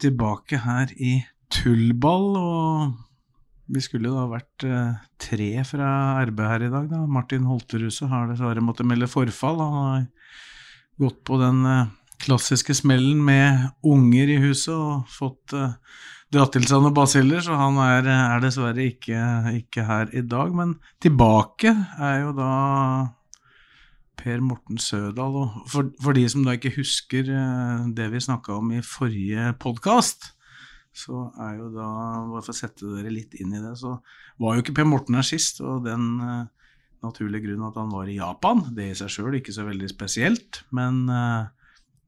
Tilbake her i Tullball, og vi skulle da vært eh, tre fra RB her i dag. da. Martin Holterhuset har dessverre måttet melde forfall. Han har gått på den eh, klassiske smellen med unger i huset og fått eh, dratt til seg noen basiller, så han er, er dessverre ikke, ikke her i dag. Men tilbake er jo da Per Morten Sødal. For, for de som da ikke husker eh, det vi snakka om i forrige podkast, så er jo da, bare for å sette dere litt inn i det, så var jo ikke Per Morten her sist, og den uh, naturlige grunnen at han var i Japan, det i seg sjøl ikke så veldig spesielt, men uh,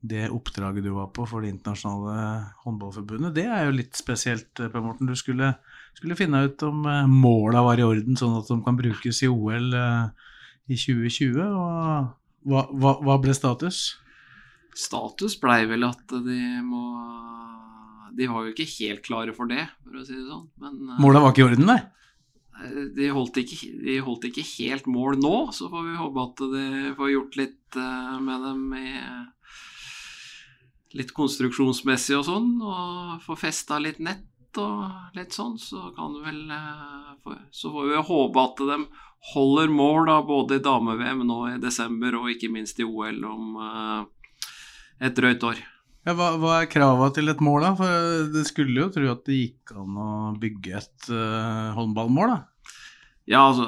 det oppdraget du var på for Det internasjonale håndballforbundet, det er jo litt spesielt, Per Morten. Du skulle, skulle finne ut om uh, måla var i orden, sånn at de kan brukes i OL eh, i 2020. Og hva, hva, hva ble status? Status blei vel at de må De var jo ikke helt klare for det, for å si det sånn. Men Målet var ikke i orden, nei? de, holdt ikke, de holdt ikke helt mål nå, så får vi håpe at de får gjort litt eh, med dem i Litt konstruksjonsmessig og sånn, og få festa litt nett og litt sånn, så kan du vel eh, Så får vi håpe at de holder mål da, både i dame-VM nå i desember og ikke minst i OL om eh, et drøyt år. Ja, hva, hva er krava til et mål, da? For det skulle jo tro at det gikk an å bygge et uh, håndballmål, da. Ja, altså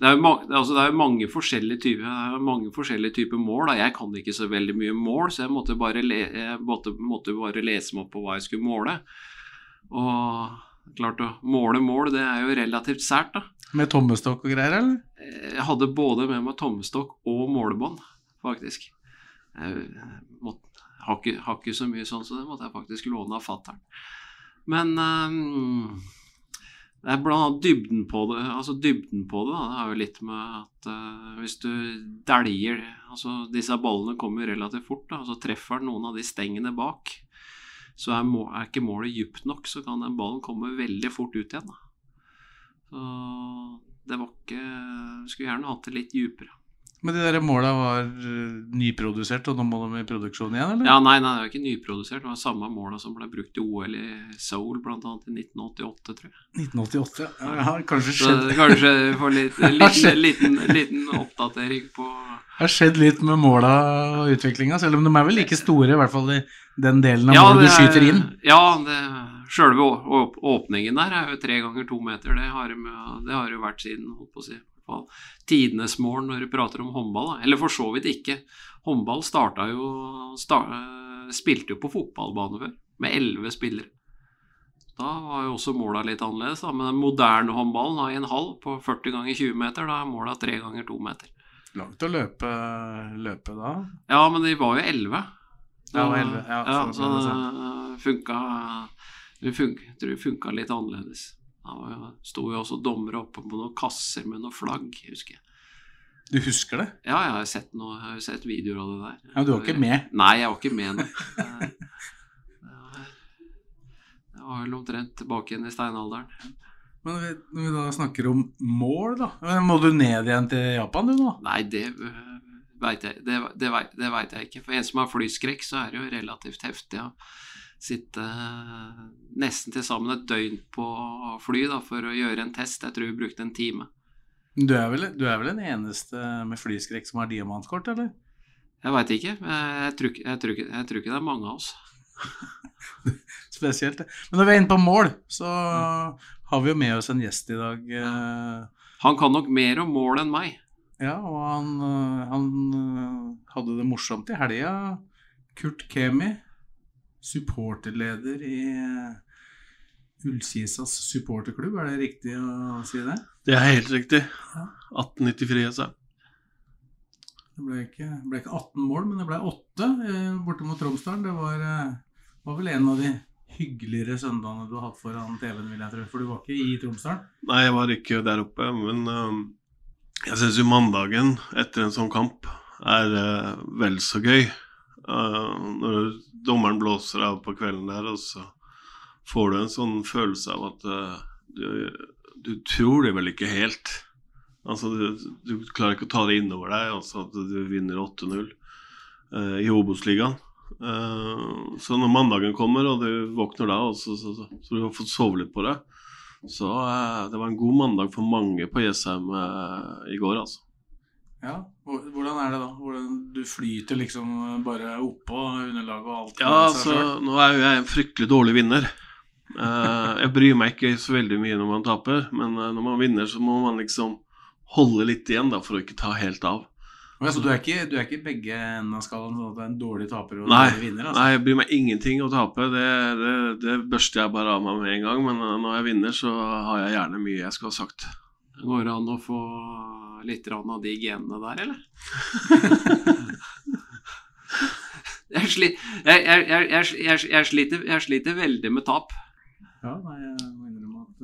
det er, mange, altså det er mange forskjellige typer, er mange forskjellige typer mål. Da. Jeg kan ikke så veldig mye mål, så jeg måtte bare, le, jeg måtte, måtte bare lese meg opp på hva jeg skulle måle. Og klart å måle mål, det er jo relativt sært, da. Med tommestokk og greier, eller? Jeg hadde både med meg tommestokk og målebånd, faktisk. Jeg måtte, har, ikke, har ikke så mye sånn, så det måtte jeg faktisk låne av fattern. Men um, det er blant annet dybden på det. Altså dybden på det, da, det er jo litt med at uh, hvis du dæljer Altså disse ballene kommer relativt fort, da, så treffer den noen av de stengene bak. Så er, må, er ikke målet dypt nok, så kan den ballen komme veldig fort ut igjen. Da. Så det var ikke Skulle gjerne hatt det litt dypere. Men de der måla var eh, nyprodusert, og nå må de i produksjon igjen, eller? Ja, nei, nei, det er ikke nyprodusert. Det var samme måla som ble brukt i OL i Seoul, annet i 1988, tror jeg. 1988. Ja, har kanskje skjedd, det kanskje får litt, liten, liten, liten oppdatering på det har skjedd litt med måla og utviklinga, selv om de er vel like store, i hvert fall i den delen av Ja, målet du er- skyter inn. Ja, det, selve åpningen der er jo tre ganger to meter. Det har, det har jo vært siden holdt på å si, i tidenes mål når du prater om håndball. Da. Eller for så vidt ikke. Håndball starta jo sta, eh, Spilte jo på fotballbane før, med elleve spillere. Da var jo også måla litt annerledes. Da. Men den moderne håndballen har en halv på 40 ganger 20 meter. Da er måla tre ganger to meter. Langt å løpe, løpe da. Ja, men de var jo elleve. Ja, 11, ja, ja, så- det funka Det funka, tror det funka litt annerledes. Da sto jo også dommere oppe på noen kasser med noen flagg, husker jeg. Du husker det? Ja, jeg har sett, noe, jeg har sett videoer av det der. Ja, du var ikke med? Nei, jeg var ikke med. nå. Det- Det var vel omtrent tilbake igjen i steinalderen. Men når vi da snakker om mål, da. Må du ned igjen til Japan, du nå? Nei, det veit jeg, det, det vet, det vet jeg ikke. For en som har flyskrekk, så er det jo relativt heftig å sitte eh, nesten til sammen et døgn på fly da, for å gjøre en test. Jeg tror vi brukte en time. Du er vel, du er vel den eneste med flyskrekk som har diamantkort, eller? Jeg veit ikke. Jeg tror, jeg, tror jeg tror ikke det er mange av oss. Spesielt. Men når vi er inne på mål, så har vi jo med oss en gjest i dag. Ja. Han kan nok mer om mål enn meg. Ja, og han, øh, han hadde det morsomt i helga. Kurt Kemi supporterleder i eh, Ullkisas supporterklubb, er det riktig å si det? Det er helt riktig. 1893, altså. Det ble ikke, ble ikke 18 mål, men det ble 8 eh, borte mot Tromsdalen. Det var, eh, var vel en av de hyggeligere søndagene du har hatt foran TV-en, vil jeg tro. For du var ikke i Tromsdalen? Nei, jeg var ikke der oppe, men øhm, jeg syns jo mandagen etter en sånn kamp er uh, vel så gøy. Uh, når dommeren blåser av på kvelden der, og så får du en sånn følelse av at øh, du, du tror det vel ikke helt. Altså, du, du klarer ikke å ta det innover deg, altså at du vinner 8-0 øh, i Obos-ligaen. Eh, så når mandagen kommer, og du våkner da, og så, så, så, så du har fått sove litt på det Så uh, det var en god mandag for mange på Jessheim uh, i går, altså. Ja, Hvordan er det da? Hvordan du flyter liksom bare oppå underlaget og alt? Ja, altså, nå er jo jeg en fryktelig dårlig vinner. jeg bryr meg ikke så veldig mye når man taper, men når man vinner, så må man liksom holde litt igjen da, for å ikke ta helt av. Ja, så du er ikke, du er ikke begge enden av skalaen, sånn at det er en dårlig taper og nei, dårlig vinner? Altså. Nei, jeg bryr meg ingenting å tape. Det, det, det, børster jeg bare av meg med en gang. Men når jeg vinner, så har jeg gjerne mye jeg skal ha sagt. Det Går an å få litt av de genene der, eller? jeg, sli, jeg, jeg, jeg, sliter, jeg sliter veldig med tap. Ja, nei, jeg må innrømme at,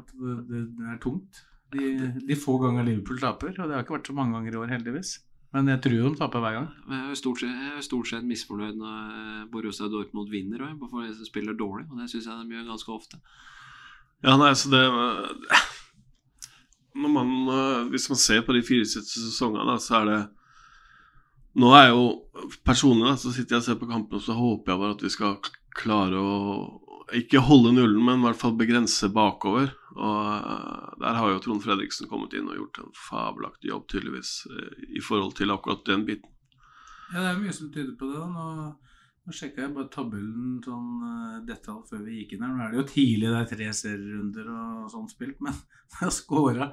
at det, det er tungt. De, de, få ganger Liverpool taper, og det har ikke vært så mange ganger i år, heldigvis. Men jeg tror de taper hver gang. Jeg er stort sett, er stort sett misfornøyd når eh, Borussia Dortmund vinner, og spiller dårlig. Og det syns jeg de gjør ganske ofte. Ja, nei, så det når man, Hvis man ser på de fire siste sesongene, så er det Nå er jeg jo personlig så sitter jeg og ser på kampen, og så håper jeg bare at vi skal klare å ikke holde nullen, men i hvert fall begrense bakover. Og eh, der har jo Trond Fredriksen kommet inn og gjort en fabelaktig jobb, tydeligvis, eh, i forhold til akkurat den biten. Ja, det er mye som tyder på det. da. Nå, nå sjekka jeg bare tabellen sånn uh, detalj før vi gikk inn her. Nå er det jo tidlig, det er tre serierunder og sånn spilt, men jeg har skåra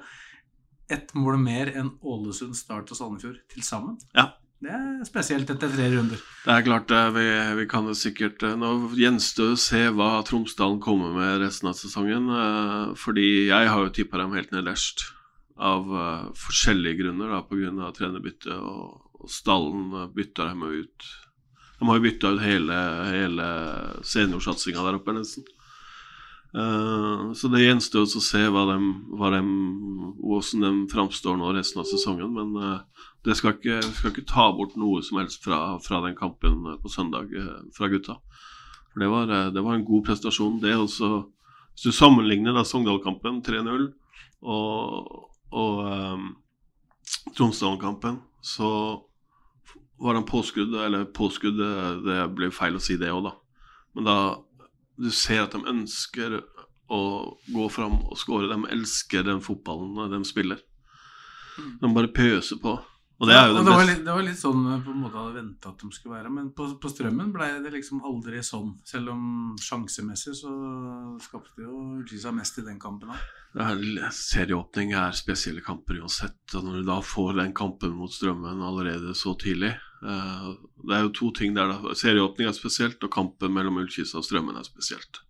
ett mål mer enn Ålesund, Start og Sandefjord til sammen. Ja, det er spesielt etter tre runder. Det er klart, vi, vi kan det sikkert Nå gjenstår det å se hva Tromsdalen kommer med resten av sesongen. Eh, fordi jeg har jo tippa dem helt nederst av forskjellige grunner. Pga. trenerbytte og, og stallen bytta dem ut. De har jo bytta ut hele, hele seniorsatsinga der oppe, nesten. Uh, så det gjenstår å se hva de, hva de, hvordan de framstår nå resten av sesongen. Men uh, det skal ikke, skal ikke, ta bort noe som helst fra, fra, den kampen på søndag uh, fra gutta. For det var, det var en god prestasjon. Det også, Hvis du sammenligner da Sogndal-kampen 3-0 og, og um, Tromsdalen-kampen, så var han påskudd, eller påskudd, det blir feil å si det òg, da. Men da du ser at de ønsker å gå fram og skåre. De elsker den fotballen de spiller. De bare pøser på. Og det er jo det, det, var litt, det var litt sånn på en måte hadde venta at de skulle være. Men på, på Strømmen ble det liksom aldri sånn. Selv om sjansemessig så skapte jo Ullkisa mest i den kampen òg. Serieåpning er spesielle kamper uansett. Og når du da får den kampen mot Strømmen allerede så tidlig uh, Det er jo to ting der. da Serieåpning er spesielt, og kampen mellom Ullkisa og Strømmen er spesielt.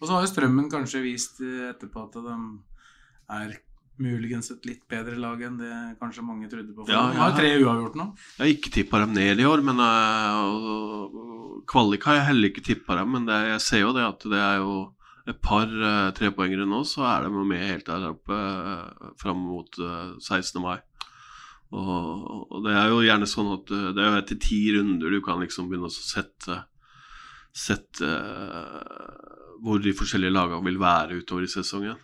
Og så har jo Strømmen kanskje vist etterpå at de er muligens et litt bedre lag enn det kanskje mange trodde på. Ja, de har tre uavgjort nå. Jeg har ikke tippa dem ned i år, men uh, kvalik har jeg heller ikke tippa dem. Men det, jeg ser jo det at det er jo et par uh, trepoengere nå, så er de med helt der oppe uh, fram mot uh, 16. mai. Og, og, det er jo gjerne sånn at uh, det er jo etter ti runder du kan liksom begynne å sette, sette hvor de forskjellige lagene vil være utover i sesongen.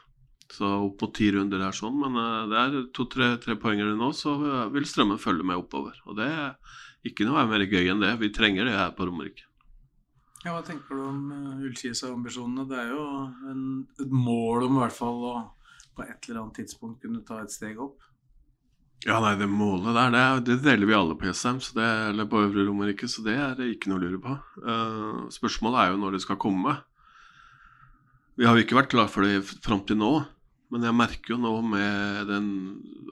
Så opp mot ti runder er sånn, men uh, det er to-tre poenger nå, så uh, vil strømmen følge med oppover. Og det er ikke noe er mer gøy enn det. Vi trenger det her på Romerike. Ja, hva tenker du om uh, Ullkisa-ambisjonene? Det er jo en, et mål om i hvert fall å på et eller annet tidspunkt kunne ta et steg opp. Ja, nei, det målet der, det, det deler vi alle på Jessheim, eller på Øvre Romerike, så det er det ikke noe å lure på. Uh, spørsmålet er jo når det skal komme. Vi har jo ikke vært klar for det fram til nå. Men jeg merker jo nå med den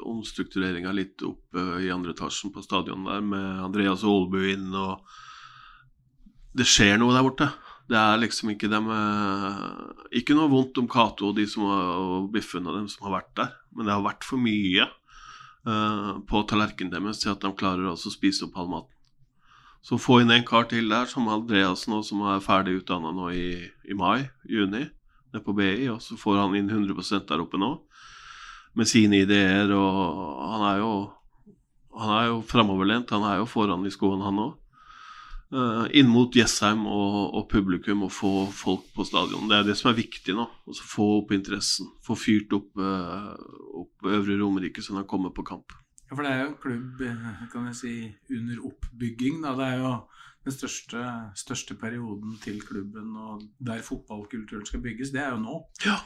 omstruktureringa litt oppe i andre etasjen på stadion der, med Andreas Aalbu inn og det skjer noe der borte. Det er liksom ikke dem eh, Ikke noe vondt om Cato og de som har, og Biffen og dem som har vært der, men det har vært for mye uh, på tallerkenen deres til at de klarer også å spise opp all maten. Så få inn en kar til der, som Andreas nå, som er ferdig utdanna nå i, i mai-juni, nede på BI, og så får han inn 100% der oppe nå, med sine ideer, og han er jo han er jo framoverlent, han er jo foran i skoen, han òg. Uh, inn mot Jessheim og, og, publikum og få folk på stadion. Det er det som er viktig nå. Altså få opp interessen. Få fyrt opp, uh, opp Øvre Romerike så de kommer på kamp. Ja, For det er jo en klubb kan jeg si, under oppbygging. Da. Det er jo den største, største perioden til klubben og der fotballkulturen skal bygges. Det er jo nå. Ja,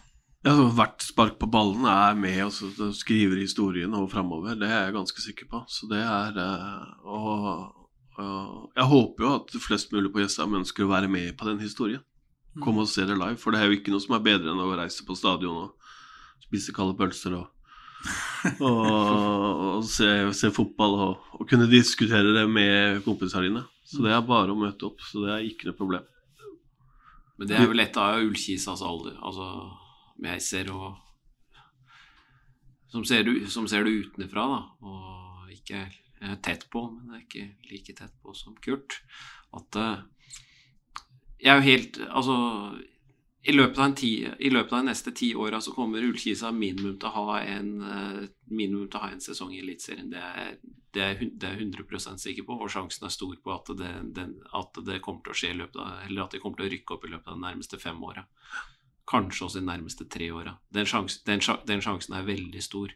ja, altså, Hvert spark på ballen er med og skriver historien og framover. Det er jeg ganske sikker på. Så det er eh, og, og Jeg håper jo at flest mulig på Jessheim ønsker å være med på den historien. Kom Komme og se det live. For det er jo ikke noe som er bedre enn å reise på stadion og spise kalde pølser og, og, og se, se, fotball og, og, kunne diskutere det med kompisene dine. Så det er bare å møte opp. Så det er ikke noe problem. Men det er vel et av Ullkisas alder. Altså jeg ser og som ser, du, som ser det utenfra, da, og ikke er tett på, men er ikke like tett på som Kurt, at uh, jeg er jo helt Altså, i løpet ti, i løpet av de neste ti åra så kommer Ullkisa minimum til å ha en uh, minimum til å ha en sesong i Eliteserien. Det, det, det, er jeg 100% sikker på, og sjansen er stor på at det, den, at det kommer til å skje i løpet av, eller at de kommer til å rykke opp i løpet av de nærmeste fem åra kanskje også de nærmeste tre åra. Den, den, den, sjansen er veldig stor.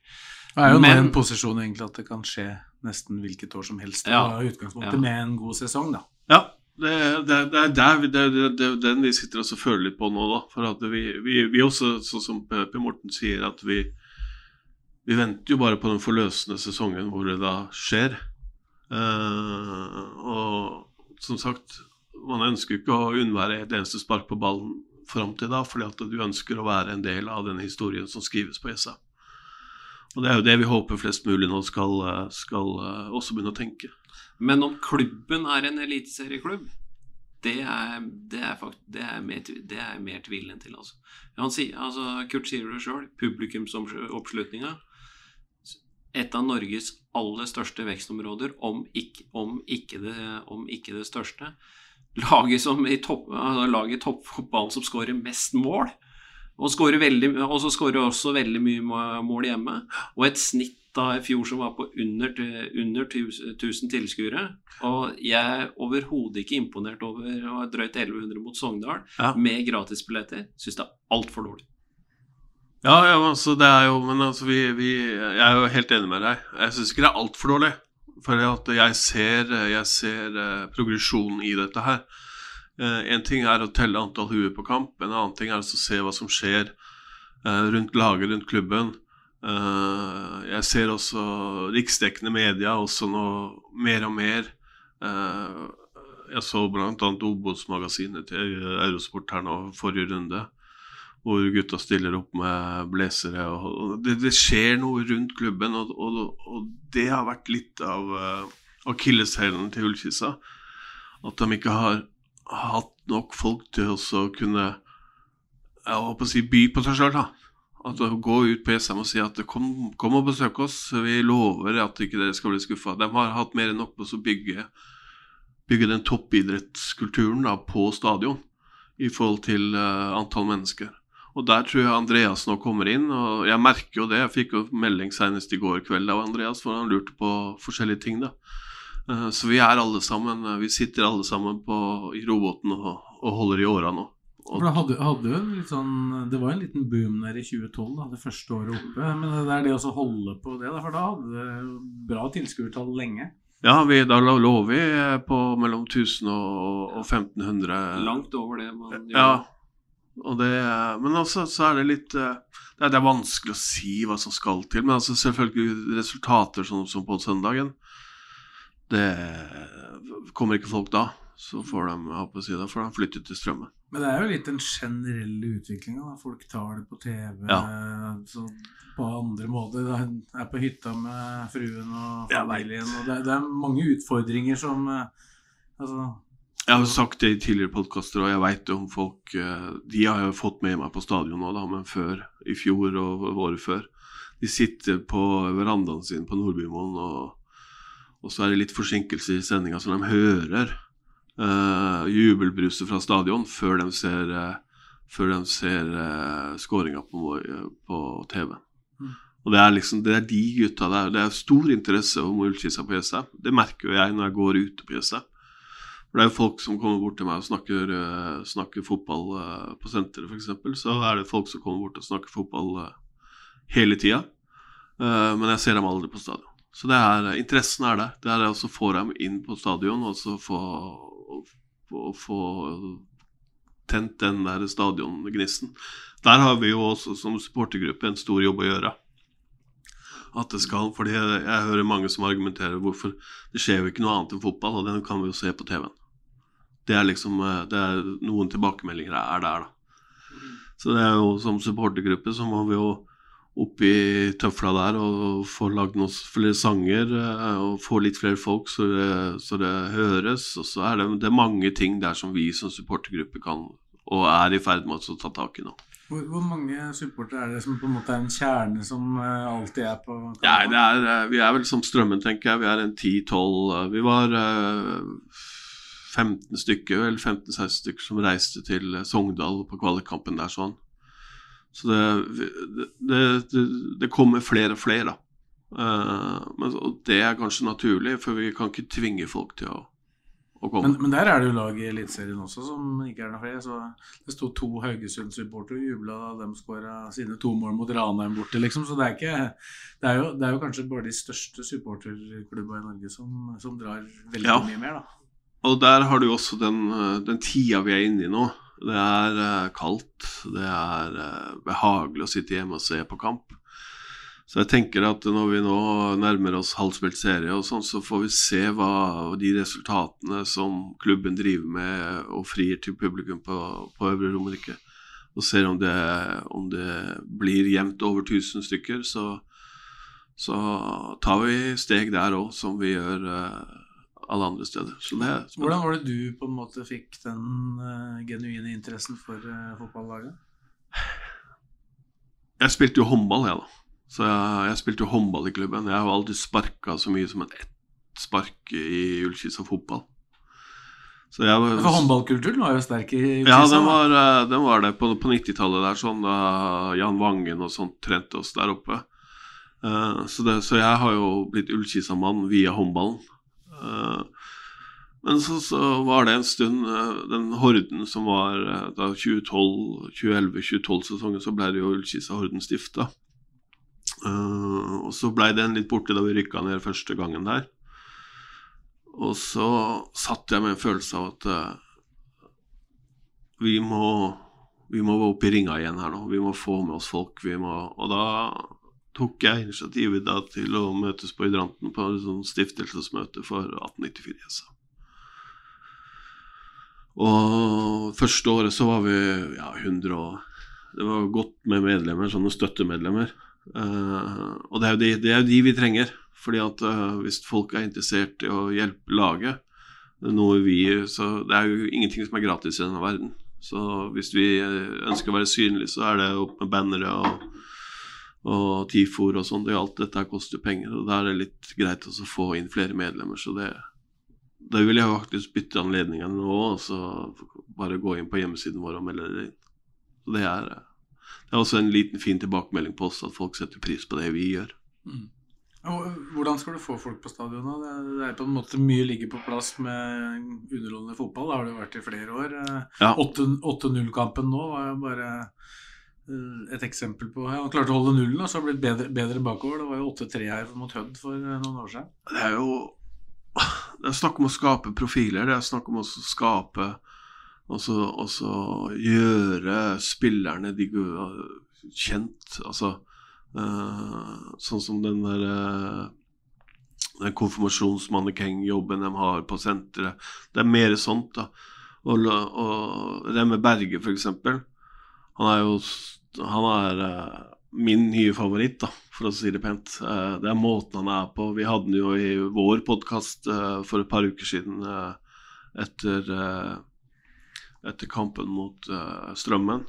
Det er jo Men, en posisjon egentlig at det kan skje nesten hvilket år som helst. Ja, utgangspunktet ja. med en god sesong, da. Ja, det, det, det er der den vi sitter og føler litt på nå, da. For at vi, vi, vi også, sånn som Per Morten sier, at vi, vi venter jo bare på den forløsende sesongen hvor det da skjer. Uh, og som sagt, man ønsker ikke å unnvære et eneste spark på ballen fram til da, fordi at du ønsker å være en del av den historien som skrives på SA. Og Det er jo det vi håper flest mulig nå skal, skal uh, også begynne å tenke. Men om klubben er en eliteserieklubb, det er, det, er det, er mer, det er mer tvilende til. Altså. Sier, altså, Kurt sier det sjøl, publikumsoppslutninga. Et av Norges aller største vekstområder, om ikke, om ikke, det, om ikke det største laget, som i topp, altså laget toppfotballen som skårer mest mål. Og, veldig, og så skårer også veldig mye mål hjemme. Og et snitt da i fjor som var på under, under 1000 tilskuere. Og jeg er overhodet ikke imponert over å ha drøyt 1100 mot Sogndal ja. med gratisbilletter. Syns det er altfor dårlig. Ja, ja, altså det er jo Men altså vi, vi Jeg er jo helt enig med deg. Jeg syns ikke det er altfor dårlig. For jeg ser, jeg ser uh, progresjonen i dette her. Uh, en ting er å telle antall huer på kamp, en annen ting er å se hva som skjer uh, rundt laget, rundt klubben. jeg ser også riksdekkende media også nå mer og mer. jeg så bl.a. Obos-magasinet til Eurosport her nå forrige runde hvor gutta stiller opp med blazere. Det, det, skjer noe rundt klubben, og, og, og det har vært litt av akilleshælen til Ullkisa. At de ikke har hatt nok folk til å kunne jeg håper å si, by på seg sjøl. At Gå ut på SM og si at kom, kom og besøk oss, vi lover at ikke dere skal bli skuffa. De har hatt mer enn nok på å bygge, bygge den toppidrettskulturen da, på stadion i forhold til uh, antall mennesker. Og der tror jeg Andreas nå kommer inn. Og jeg merker jo det. Jeg fikk jo melding senest i går kveld av Andreas, for han lurte på forskjellige ting, da. Eh, så vi er alle sammen Vi sitter alle sammen på, i roboten og, og holder i åra nå. For det, hadde, hadde sånn, det var en liten boom der i 2012, da, det første året oppe. Men det er det å holde på det, for da hadde det bra tilskuertall lenge. Ja, vi, da lå vi på mellom 1000 og, og 1500. Langt over det man gjør. Ja, det, men altså, så er det litt eh, det er, det er, vanskelig å si hva som skal til. Men altså, selvfølgelig resultater som, som på søndagen Det kommer ikke folk da. Så får de, får de flytte til Strømmen. Men det er jo litt den generelle utviklinga. Folk tar det på TV ja. på andre måter. Er på hytta med fruen og familien. Og det, det, er mange utfordringer som eh, Altså Jeg har jo sagt det i tidligere podkaster, og jeg veit om folk eh, De har jeg fått med meg på stadion nå, da, men før, i fjor og året før. De sitter på verandaen sin på Nordbymoen, og, og så er det litt forsinkelse i sendinga, så de hører uh, jubelbruset fra stadion før de ser, uh, før de ser uh, skåringa på, på TV. Mm. Og det er liksom, det er de gutta der. Det er stor interesse om Ullkisa på Jessheim. Det merker jo jeg når jeg går ute på Jessheim. For det er jo folk som kommer bort til meg og snakker, snakker fotball på senteret, f.eks. Så er det folk som kommer bort og snakker fotball hele tida. men jeg ser dem aldri på stadion. Så det er, interessen er der. Det er å få dem inn på stadion og så få, få tent den der stadiongnisten. Der har vi jo også som supportergruppe en stor jobb å gjøre. At det skal, fordi jeg, jeg hører mange som argumenterer hvorfor det skjer jo ikke noe annet enn fotball, og den kan vi jo se på TV-en. Det er liksom det er Noen tilbakemeldinger er der, da. Så det er jo som supportergruppe så må vi jo opp i tøfla der og få lagd noen flere sanger eh, og få litt flere folk så det, så det høres. Og så er det, det er mange ting der som vi som supportergruppe kan og er i ferd med å ta tak i nå. Hvor, hvor, mange supportere er det som på en måte er en kjerne som uh, alltid er på Ja, er, Vi er vel som Strømmen, tenker jeg. Vi er en 10-12 Vi var uh, 15 stykker, eller 15-16 stykker som reiste til Sogndal på kvalikkampen der sånn. Så det, det, det, det, kommer flere og flere, da. Uh, men, og det er kanskje naturlig, for vi kan ikke tvinge folk til å, å komme. Men, men, der er det jo lag i Eliteserien også som ikke er noe flere. Så det sto to Haugesund-supportere og jubla da de skåra sine to mål mot Ranheim borte, liksom. Så det er ikke Det er jo, det er jo kanskje bare de største supporterklubba i Norge som, som drar veldig ja. mye mer, da. Og der har du også den, eh, den, tida vi er inne i nå. Det er uh, kaldt, det er uh, behagelig å sitte hjemme og se på kamp. Så jeg tenker at når vi nå nærmer oss halvspilt serie, og sånn, så får vi se hva de resultatene som klubben driver med og frir til publikum på, på Øvre Romerike, og ser om det, om det blir jevnt over 1000 stykker, så, så tar vi steg der òg, som vi gjør uh, alle andre steder. Hvordan var det du på en måte fikk den uh, genuine interessen for uh, fotballaget? Jeg spilte jo håndball, jeg, da. Så jeg, jeg spilte jo håndball i klubben. Jeg har aldri sparka så mye som et ett spark i Ullkisa fotball. Så jeg var, For håndballkulturen var jo sterk i Ullkisa? Ja, den var, eh, den var det på, på 90-tallet der, sånn da Jan Vangen og sånt trente oss der oppe. Uh, så, det, så, jeg har jo blitt Ullkisa-mann via håndballen. Eh, men så, så, var det en stund eh, Den Horden som var eh, da 2011-2012-sesongen, så ble det jo Ullkisa Horden stifta. og så ble den litt borte da vi rykka ned første gangen der. Og så satt jeg med en følelse av at vi må vi må oppe i ringa igjen her nå. Vi må få med oss folk. Må, og da tok jeg initiativet da til å møtes på hydranten på et sånt stiftelsesmøte for 1894-gjesa. Og første året så var vi ja, 100 og Det var godt med medlemmer, sånne støttemedlemmer. Uh, og det er, jo de, det er jo de vi trenger. Fordi at uh, hvis folk er interessert i å hjelpe laget, noe vi Så det er jo ingenting som er gratis i denne verden. Så hvis vi ønsker å være synlige, så er det opp med bannere og og TIFOR og sånn. Alt dette koster penger, og da er det litt greit å få inn flere medlemmer. Så det, det vil jeg faktisk bytte anledningen nå, og så bare gå inn på hjemmesiden vår og melde det inn. Så det er, det er også en liten fin tilbakemelding på oss, at folk setter pris på det vi gjør. Mm. Hvordan skal du få folk på stadion? da? Det er på en måte Mye ligger på plass med underholdende fotball. Det har det vært i flere år. Ja. 8-0-kampen nå var jo bare Eh, et eksempel på Han klarte å holde nullen og så har blitt bedre, bedre bakover. Det var jo 8-3 her mot Hødd for eh, noen år siden. Det er jo Det er snakk om å skape profiler. Det er snakk om å skape Og så gjøre spillerne de kjent. Altså uh, Sånn som den der uh, den konfirmasjonsmannekengjobben de har på senteret. Det er mer sånt, da. Og, og Remme Berge, for eksempel han er jo han er uh, min nye favoritt, da, for å si det pent. Uh, det er måten han er på. Vi hadde den jo i vår podkast uh, for et par uker siden, etter, eh, etter kampen mot eh, Strømmen.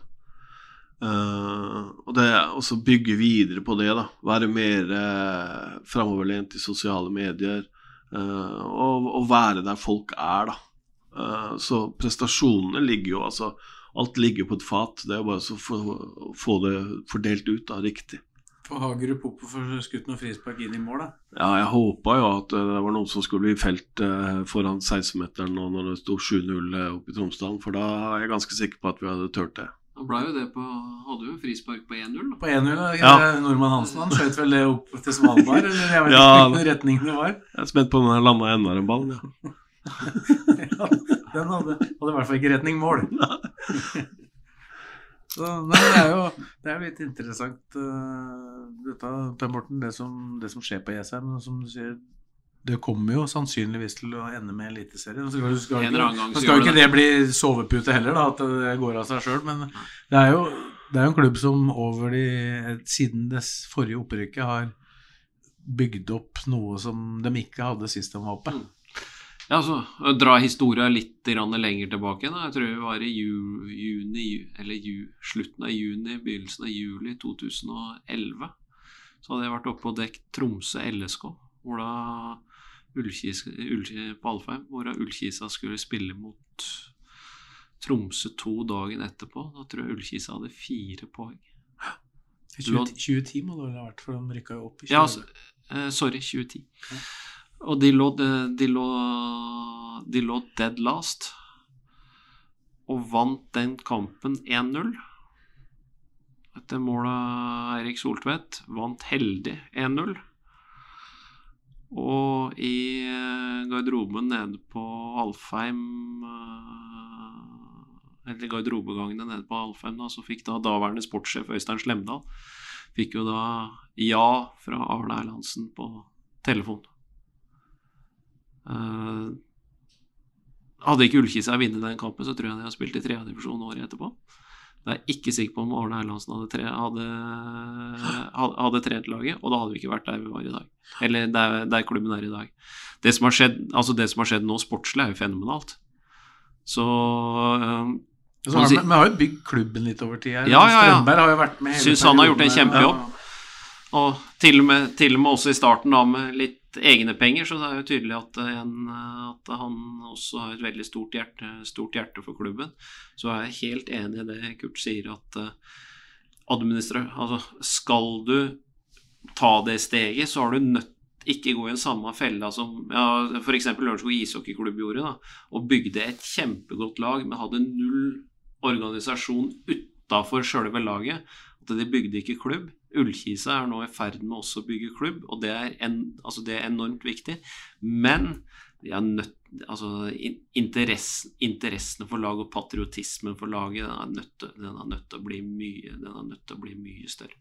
Og det å bygge videre på det, da. Være mer uh, framoverlent i sosiale medier. Og, og, være der folk er, da. Så prestasjonene ligger jo altså Alt ligger på et fat. Det er bare å få, få det fordelt ut da, riktig. For Hagerup opp og få skutt noen frispark inn i mål, da? Ja, jeg håpa jo at det var noen som skulle bli felt foran 16-meteren nå når det sto 7-0 oppe i Tromsdalen, for da er jeg ganske sikker på at vi hadde turt det. Han ble jo det på Hadde jo frispark på 1-0. På 1-0, ja. Nordmann Hansen han skjøt vel det opp til Svalbard? Eller jeg vet Ja. ikke hvilken retning det var. Jeg er spent på om den landa enda en ball. Ja. Ja, den hadde, hadde i hvert fall ikke retning mål. Så, nei, det er jo det er litt interessant uh, dette, Per Morten, det som, det som skjer på Jessheim. Som du sier, det kommer jo sannsynligvis til å ende med Eliteserien. Så skal, skal, gang så skal ikke det bli sovepute heller, da, at det går av seg sjøl. Men det er, jo, det er jo en klubb som over de, siden det forrige opprykket har bygd opp noe som de ikke hadde sist de var oppe. Ja, altså, Dra historia litt lenger tilbake. Da. Jeg tror det var i ju, juni, eller ju, slutten av juni, begynnelsen av juli 2011. Så hadde jeg vært oppe og dekket Tromsø LSK, hvor da Ullkis, Ull- på Alfheim, hvor da Ullkisa skulle spille mot Tromsø to dagen etterpå. Da tror jeg Ullkisa hadde fire poeng. 2010 2010 må det vel ha vært, for de rykka jo opp i 2011. Ja, altså, eh, sorry, 2010. Og de lå, de, lå, de lå dead last og vant den kampen 1-0. Etter mål av Eirik Soltvedt. Vant heldig 1-0. Og i eh, garderoben nede på Alfheim eh, Eller garderobegangene nede på Alfheim, da, så fikk da daværende sportssjef Øystein Slemdal Fikk jo da ja fra Arne Erlandsen på telefon. Eh, hadde ikke Ullkisa vunnet den kampen, så tror jeg de har spilt i tredjedivisjon året etterpå. Jeg er ikke sikker på om Arne Erlandsen hadde, tre, hadde, hadde, trent laget, og da hadde vi ikke vært der vi var i dag. Eller der, der klubben er i dag. Det som har skjedd, altså det som har skjedd nå sportslig, er jo fenomenalt. Så øh, Så har, vi, vi har jo bygd klubben litt over tid her. Ja, ja, ja. Strømberg har jo vært med hele Syns han har gjort en kjempejobb. Og til og, med, til og med også i starten da med litt egne penger, så det er jo tydelig at, en, at han også har et veldig stort hjerte, stort hjerte for klubben. Så er jeg helt enig i det Kurt sier, at administra... Altså, skal du ta det steget, så har du nødt ikke gå i en samme fella som ja, f.eks. Lørenskog ishockeyklubb gjorde, da, og bygde et kjempegodt lag, men hadde null organisasjon utafor sjølve laget. At de bygde ikke klubb. Ullkisa er nå i ferd med også å bygge klubb, og det er, en, altså det er enormt viktig. Men nødt, altså, interessen, interessen for laget og patriotismen for laget den er, nødt, den er nødt til å bli mye Den er nødt til å bli mye større.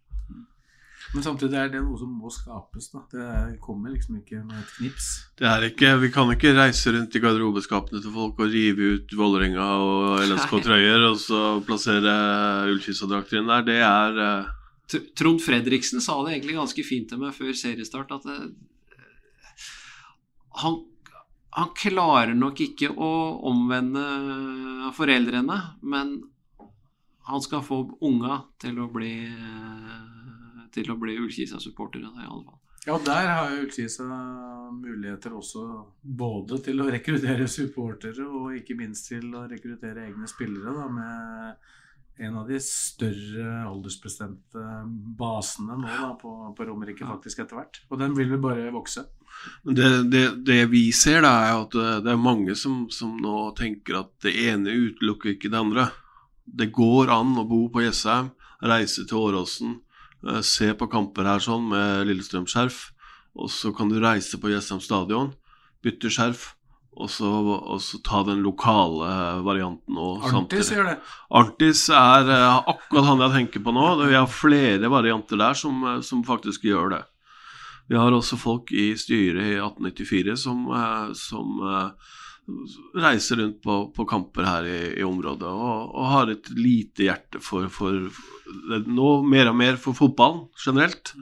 Men samtidig er det noe som må skapes. da Det er- kommer liksom ikke med et knips. Det er ikke, Vi kan ikke reise rundt i garderobeskapene til folk og rive ut Vålerenga og LSK-trøyer og så plassere Ullkisa-drakter inn der. Det er uh... Trond Fredriksen sa det egentlig ganske fint til meg før seriestart, at det, han, han klarer nok ikke å omvende foreldrene, men han skal få unga til å bli til å bli Ullkisa-supportere, i alle fall. Ja, der har jo Ullkisa muligheter også både til å rekruttere supportere og ikke minst til å rekruttere egne spillere, da, med en av de større aldersbestemte basene nå da, på, på Romerike faktisk etter hvert. Og den vil vel bare vokse. Men det, det, det vi ser, da, er at det, det er mange som, som nå tenker at det ene utelukker ikke det andre. Det går an å bo på Jessheim, reise til Åråsen, eh, se på kamper her sånn med Lillestrøm-skjerf, og så kan du reise på Jessheim stadion, bytte skjerf, og så, og så ta den lokale varianten òg Arntis gjør det. Arntis er eh, akkurat han jeg tenker på nå. Vi har flere varianter der som, eh, som faktisk gjør det. Vi har også folk i styret i 1894 som, eh, som eh, reiser rundt på, på kamper her i, i området og, og har et lite hjerte for, for, Nå mer og mer for fotballen generelt,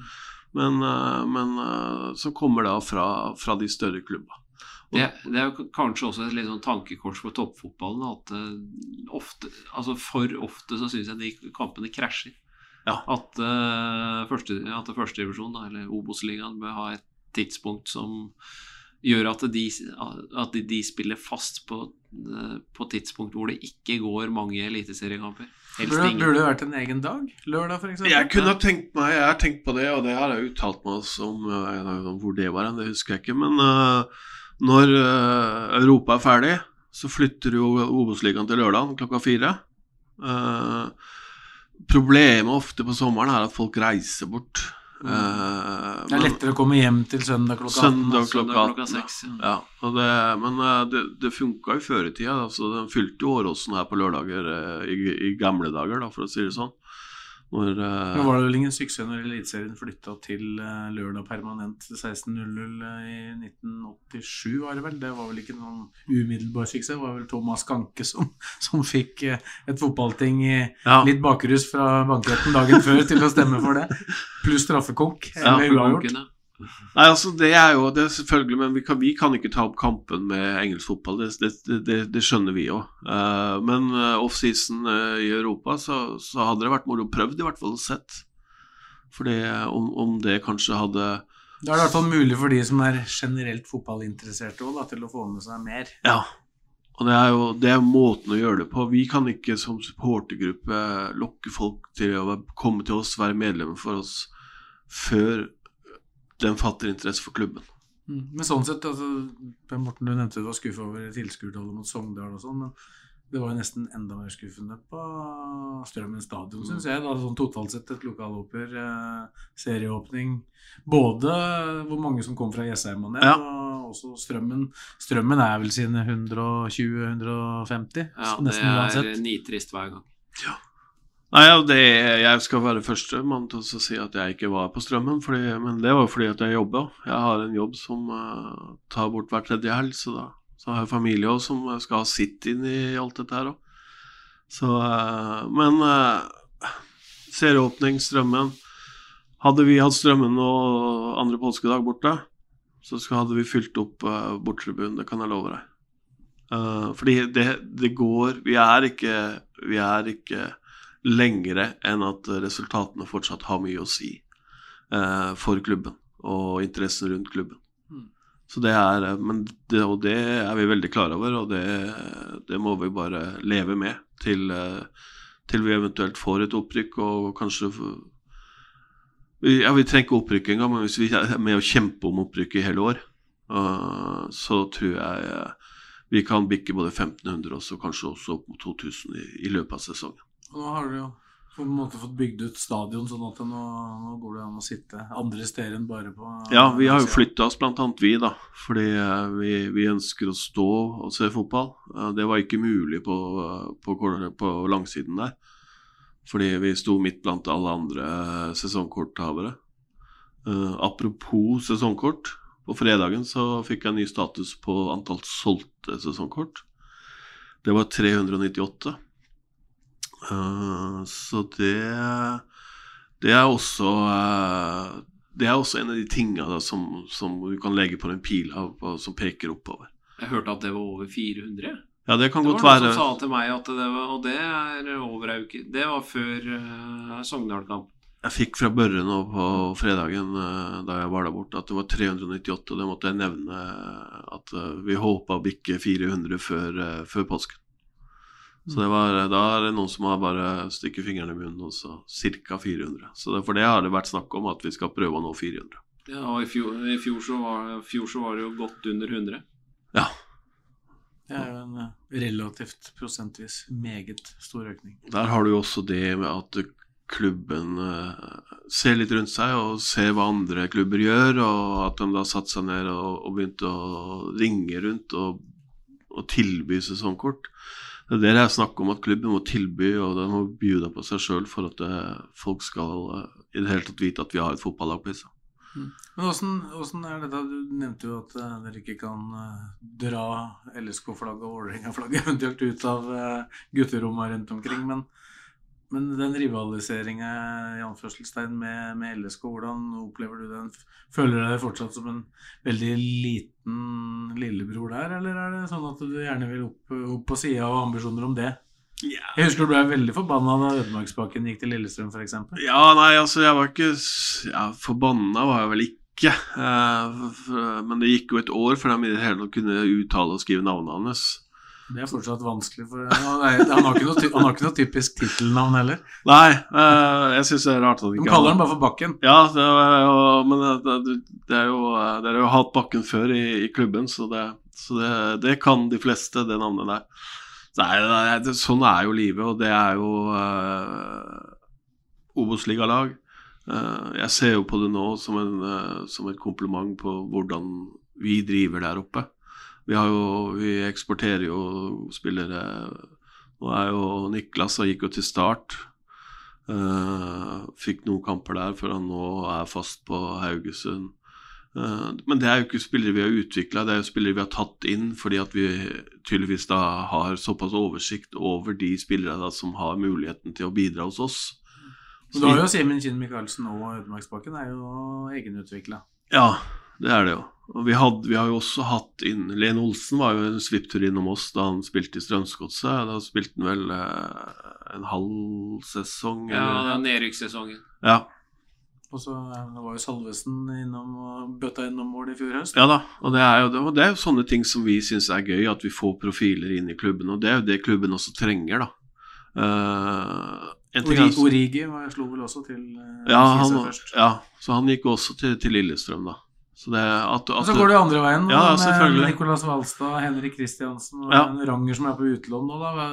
men, eh, men eh, som kommer da fra, fra de større klubba. Det, det er jo kanskje også et litt sånn tankekors for toppfotballen at uh, ofte, altså for ofte så syns jeg de kampene krasjer. Ja. At, uh, første, at førstedivisjon, eller Obos-ligaen, bør ha et tidspunkt som gjør at de, at de, spiller fast på, uh, på tidspunkt hvor det ikke går mange eliteseriekamper. Burde, burde det vært en egen dag? Lørdag, for eksempel? Jeg kunne ha tenkt meg, jeg har tenkt på det, og det har jeg uttalt meg om, uh, hvor det var hen, det husker jeg ikke. Men uh, når uh, Europa er ferdig, så flytter jo Obos-ligaen til lørdag klokka fire. Uh, problemet ofte på sommeren er at folk reiser bort. Uh, Det er lettere å komme hjem til søndag klokka 18. Søndag altså. klokka klokka 18. ja. Ja, det, men eh, det, det funka i tida. Altså, den fylte jo Åråsen her på lørdager eh, i, i gamle dager, da, for å si det sånn. Når, uh, Nå var det vel ingen suksess når Eliteserien flytta til uh, lørdag permanent 16.00 i 1987, var det vel? Det var vel ikke noen umiddelbar suksess. Det var vel Thomas Ganke som, som fikk uh, et fotballting i ja, litt bakrus fra bankretten dagen før til å stemme for det. Pluss straffekonk. Ja, uavgjort. Nei, altså det er jo det er selvfølgelig, men vi kan, vi kan ikke ta opp kampen med engelsk fotball. Det, det, det, skjønner vi jo. Uh, men uh, offseason eh, i Europa, så, så hadde det vært moro prøvd, i hvert fall sett. Fordi eh, om, om det kanskje hadde Da er det i hvert fall mulig for de som er generelt fotballinteresserte òg, til å få med seg mer. Ja. Og det er jo det er måten å gjøre det på. Vi kan ikke som supportergruppe lokke folk til å komme til oss, være medlemmer for oss, før den fatter interesse for klubben. Mm. Men sånn sett, altså, Per Morten, du nevnte du var skuffa over tilskuertallet mot Sogndal og sånn, men det var jo nesten enda mer skuffende på Strømmen stadion, syns jeg. Da, sånn totalt sett et lokaloper, eh, serieåpning. Både hvor mange som kom fra Jessheim og ned, Ja. og også Strømmen. Strømmen er vel sine 120-150, Ja, nesten det Ja, det er nitrist hver gang. Nei, det, Jeg skal være første mann til å si at jeg ikke var på Strømmen, fordi, men det var fordi at jeg jobba. Jeg har en jobb som uh, tar bort hver tredje helg, så da så har jeg familie også, som skal ha sitt inn i alt dette her òg. Uh, Men uh, serieåpning, Strømmen Hadde vi hatt Strømmen og andre påskedag borte, så hadde vi fylt opp uh, borttribunen, det kan jeg love deg. Uh, fordi det, det går Vi er ikke Vi er ikke lengre enn at resultatene fortsatt har mye å si eh, for klubben og interessen rundt klubben. Mm. Så det er men det, Og det er vi veldig klar over, og det, det må vi bare leve med til, uh, til vi eventuelt får et opprykk og kanskje vi- ja, Vi trenger ikke opprykk engang, men hvis vi er med å kjempe om opprykk i hele år, uh, så tror jeg vi kan bikke både 1500 og så kanskje også opp mot 2000 i, i løpet av sesongen. Og nå har du jo på en måte fått bygd ut stadion, sånn at nå, nå går det an å sitte andre steder enn bare på Ja, vi har jo flytta oss, blant annet vi, da. Fordi eh, vi, vi ønsker å stå og se fotball. Eh, Det var ikke mulig på, på, på langsiden der. Fordi vi sto midt blant alle andre eh, sesongkorthavere. Apropos sesongkort. På fredagen så fikk jeg ny status på antall solgte sesongkort. Det var 398. Eh, så det Det er også eh, Det er også en av de tinga som, som du kan legge på en pil som peker oppover. Jeg hørte at det var over 400. Ja, det kan Det godt var noen som sa til meg at det var Og det er over ei uke. Det var før uh, Sogndal-kamp. Jeg fikk fra Børre nå på fredagen eh, da jeg var der borte, at det var 398. og Det måtte jeg nevne eh, at eh, vi håpa å bikke 400 før, eh, før påsken. Så det var, da er det noen som har bare stukket fingrene i munnen, og så ca. 400. Så det, for det har det vært snakk om at vi skal prøve å nå 400. Ja, og i fjor, i fjor, så var, fjor så var det jo godt under 100. Ja. Det er jo en eh, relativt prosentvis meget stor økning. Der har du jo også det med at klubben eh, ser litt rundt seg og ser hva andre klubber gjør, og at de da satte seg ned og, og begynte å ringe rundt og, og tilby sesongkort. Det er det det er snakk om, at klubben må tilby, og den må bjuda på seg sjøl for at eh, folk skal eh, i det hele tatt vite at vi har et fotballag på seg. Men åssen, åssen er dette Du nevnte jo at eh, dere ikke kan dra LSK-flagget og Vålerenga-flagget eventuelt ut av uh, rundt omkring. Men Men den rivaliseringa i anførselstegn med, med LSK, hvordan opplever du den? Føler du deg fortsatt som en veldig liten lillebror der, eller er det sånn at du gjerne vil opp, opp på sida og ambisjoner om det? Jeg husker du ble veldig forbanna da Ødemarksbakken gikk til Lillestrøm, f.eks. Ja, nei, altså, jeg var ikke ja, Forbanna var jeg vel ikke. Eh, for, men det gikk jo et år før de i det hele tatt kunne uttale og skrive navnet hans. Det er fortsatt vanskelig, for han, er, han, har, ikke noe, han har ikke noe typisk tittelnavn heller. Nei, eh, jeg syns det er rart at De ikke kaller han bare for Bakken. Ja, det jo, men det, det, det er jo Dere har jo hatt Bakken før i, i klubben, så, det, så det, det kan de fleste, det navnet der. Nei, sånn er jo livet, og det er jo uh, Obos-ligalag. Uh, jeg ser jo på det nå som, en, uh, som et kompliment på hvordan vi driver der oppe. Vi, har jo, vi eksporterer jo spillere Nå er jo Niklas og gikk jo til start. Uh, fikk noen kamper der før han nå er fast på Haugesund. Uh, men det er jo ikke spillere vi har utvikla, det er jo spillere vi har tatt inn fordi at vi tydeligvis da har såpass oversikt over de spillere da som har muligheten til å bidra hos oss. Så du har jo Simen Kinn Michaelsen og Ødemarksbakken er jo egenutvikla. Ja, det er det jo. Og vi, hadde, vi har jo også hatt inn Len Olsen var jo en svipptur innom oss da han spilte i Strømsgodset. Da spilte han vel eh, en halv sesong. Eller- Ja, nedrykkssesongen. ja. Og så eh, det var jo Salvesen innom og bøtta innom mål i fjor høst. Ja da, og det er, jo, det, det er jo sånne ting som vi syns er gøy, at vi får profiler inn i klubben. Og det er jo det klubben også trenger, da. Uh, Origi var- slo vel også til uh, ja, han, først. ja, så han gikk også til, til Lillestrøm, da. Så det at, Og at så går det jo andre veien, Ja, med. Nicolas Walstad, Henrik Kristiansen og Ja. Ranger som er på utlån nå. Da.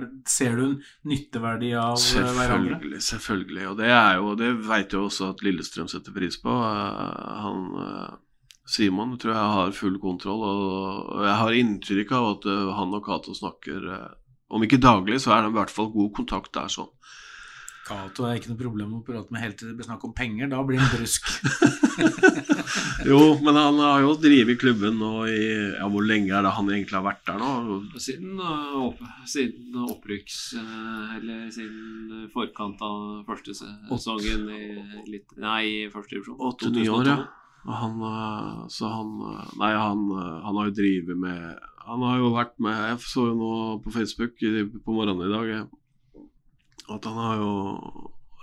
Det, ser du en nytteverdi av selvfølgelig, hverandre? Selvfølgelig. Og det er jo, det vet jo også at Lillestrøm setter pris på. Eh, han eh, Simon tror jeg har full kontroll, og og jeg har inntrykk av at eh, han og Cato snakker eh, Om ikke daglig, så er det i hvert fall god kontakt der sånn. Cato er ikke noe problem å prate med helt til det blir snakk om penger. Da blir han brusk. Jo, men han har jo drevet klubben nå i Ja, hvor lenge er det han egentlig har vært der nå? Siden, uh, opp, siden opprykks... uh, Eller siden forkant av første sesongen i litt, Nei, i første divisjon. Åtte-ni år, ja. Og han, eh, så han eh, Nei, han, eh, han har jo drevet med Han har jo vært med Jeg så jo nå på Facebook på morgenen i dag eh, at han har jo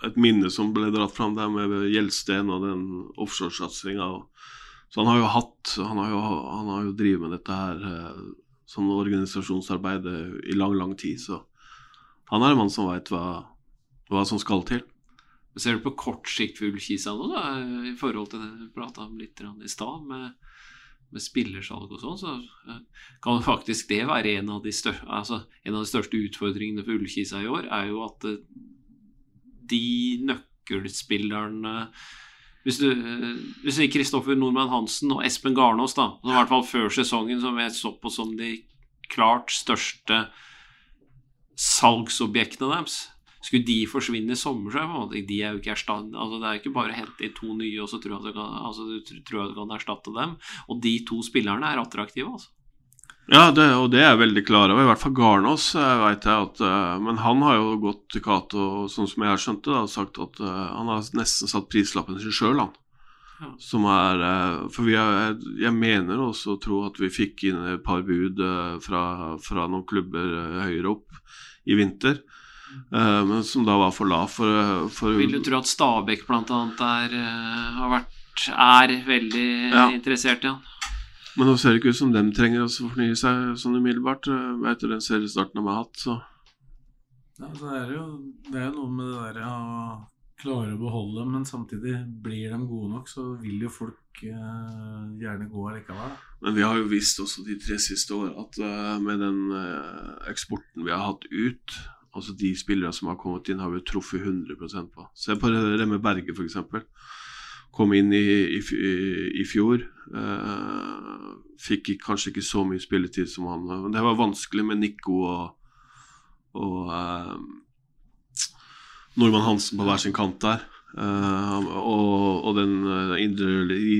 et minne som ble dratt fram der med Gjelsten og den offshoresatsinga. Så han har jo hatt Han har jo, han har jo drevet med dette her eh, sånn organisasjonsarbeid i lang, lang tid. Så han er en mann som veit hva, hva som skal til. Ser du på kort sikt for Ullkisa nå, da, i forhold til det vi prata om litt i stad, med, med spillersalg og sånn, så eh, kan faktisk det være en av de, største altså, en av de største utfordringene for Ullkisa i år, er jo at eh, de nøkkelspillerne hvis du, eh, hvis du Kristoffer Nordmann Hansen og Espen Garnås, da, som i hvert fall før sesongen, som jeg så på som de klart største salgsobjektene deres skulle de forsvinne i sommer, så er det på en måte, de er jo ikke erstatt, altså Det er ikke bare å hente inn to nye og så tror jeg du kan, altså, du tror at du kan erstatte dem. Og de to spillerne er attraktive, altså. Ja, det, og det er jeg veldig klar over. I hvert fall Garnås veit jeg at eh, Men han har jo gått til Cato, sånn som jeg har skjønt det, da, og sagt at eh, han har nesten satt prislappen sin sjøl, han. Ja. Som er eh, For vi er, jeg mener også å tro at vi fikk inn et par bud eh, fra, fra noen klubber eh, høyere opp i vinter. Eh, men som da var for lav for, for Vil du tro at Stabæk er, eh, har vært, er veldig Ja. interessert i han? Men nå ser det ikke ut som dem trenger å fornye seg sånn umiddelbart. eh, Etter den seriestarten de har hatt, så Ja, det er jo det er jo noe med det der å klare å beholde dem, men samtidig blir de gode nok, så vil jo folk eh, gjerne gå allikevel. Men vi har jo visst også de tre siste årene at eh, med den eh, eksporten vi har hatt ut, altså de spillere som har kommet inn, har vi truffet 100% på. Se på Remme Berge, f.eks. Kom inn i, i, i, fjor. eh, fikk kanskje ikke så mye spilletid som han det var vanskelig med Nico og, og eh, Nordmann Hansen på hver sin kant der. Eh, og, og, den, eh, indre,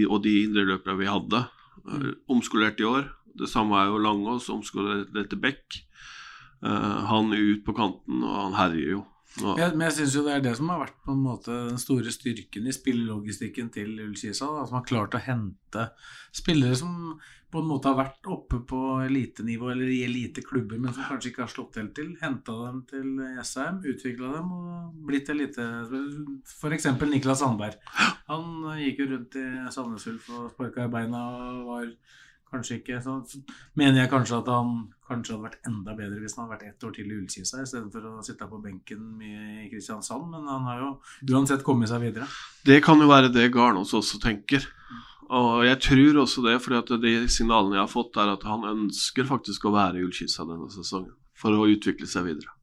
og de indreløpere vi hadde. eh, omskolert i år. Det samme er jo Langås, omskolert til Beck. Eh, han ut på kanten, og han herjer jo. Jeg, men jeg syns jo det er det som har vært på en måte den store styrken i spillelogistikken til Ullkisa. At man har klart å hente spillere som på en måte har vært oppe på elitenivå eller i eliteklubber, men som kanskje ikke har slått helt til. Henta dem til Jessheim, utvikla dem og blitt elite... F.eks. Niklas Sandberg. Han gikk jo rundt i Sandnes Ulf og sparka i beina og var kanskje ikke så Mener jeg kanskje at han kanskje hadde vært enda bedre hvis han hadde vært ett år til i Ullkisa istedenfor å sitte på benken i Kristiansand, men han har jo uansett kommet seg videre. Det kan jo være det Garnås også tenker. Og jeg tror også det, at de signalene jeg har fått, er at han ønsker faktisk å være i Ullkisa denne sesongen. For å utvikle seg videre.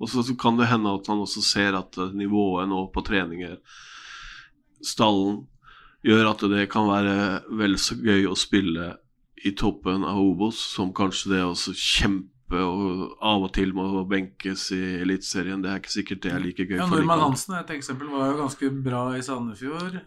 Og så kan det hende at han også ser at nivået nå på treninger, stallen, gjør at det kan være vel så gøy å spille i toppen av Obos som kanskje det å kjempe og av og til må benkes i Eliteserien. Det er ikke sikkert det er like gøy. Ja, Norman Hansen et eksempel var jo ganske bra i Sandefjord.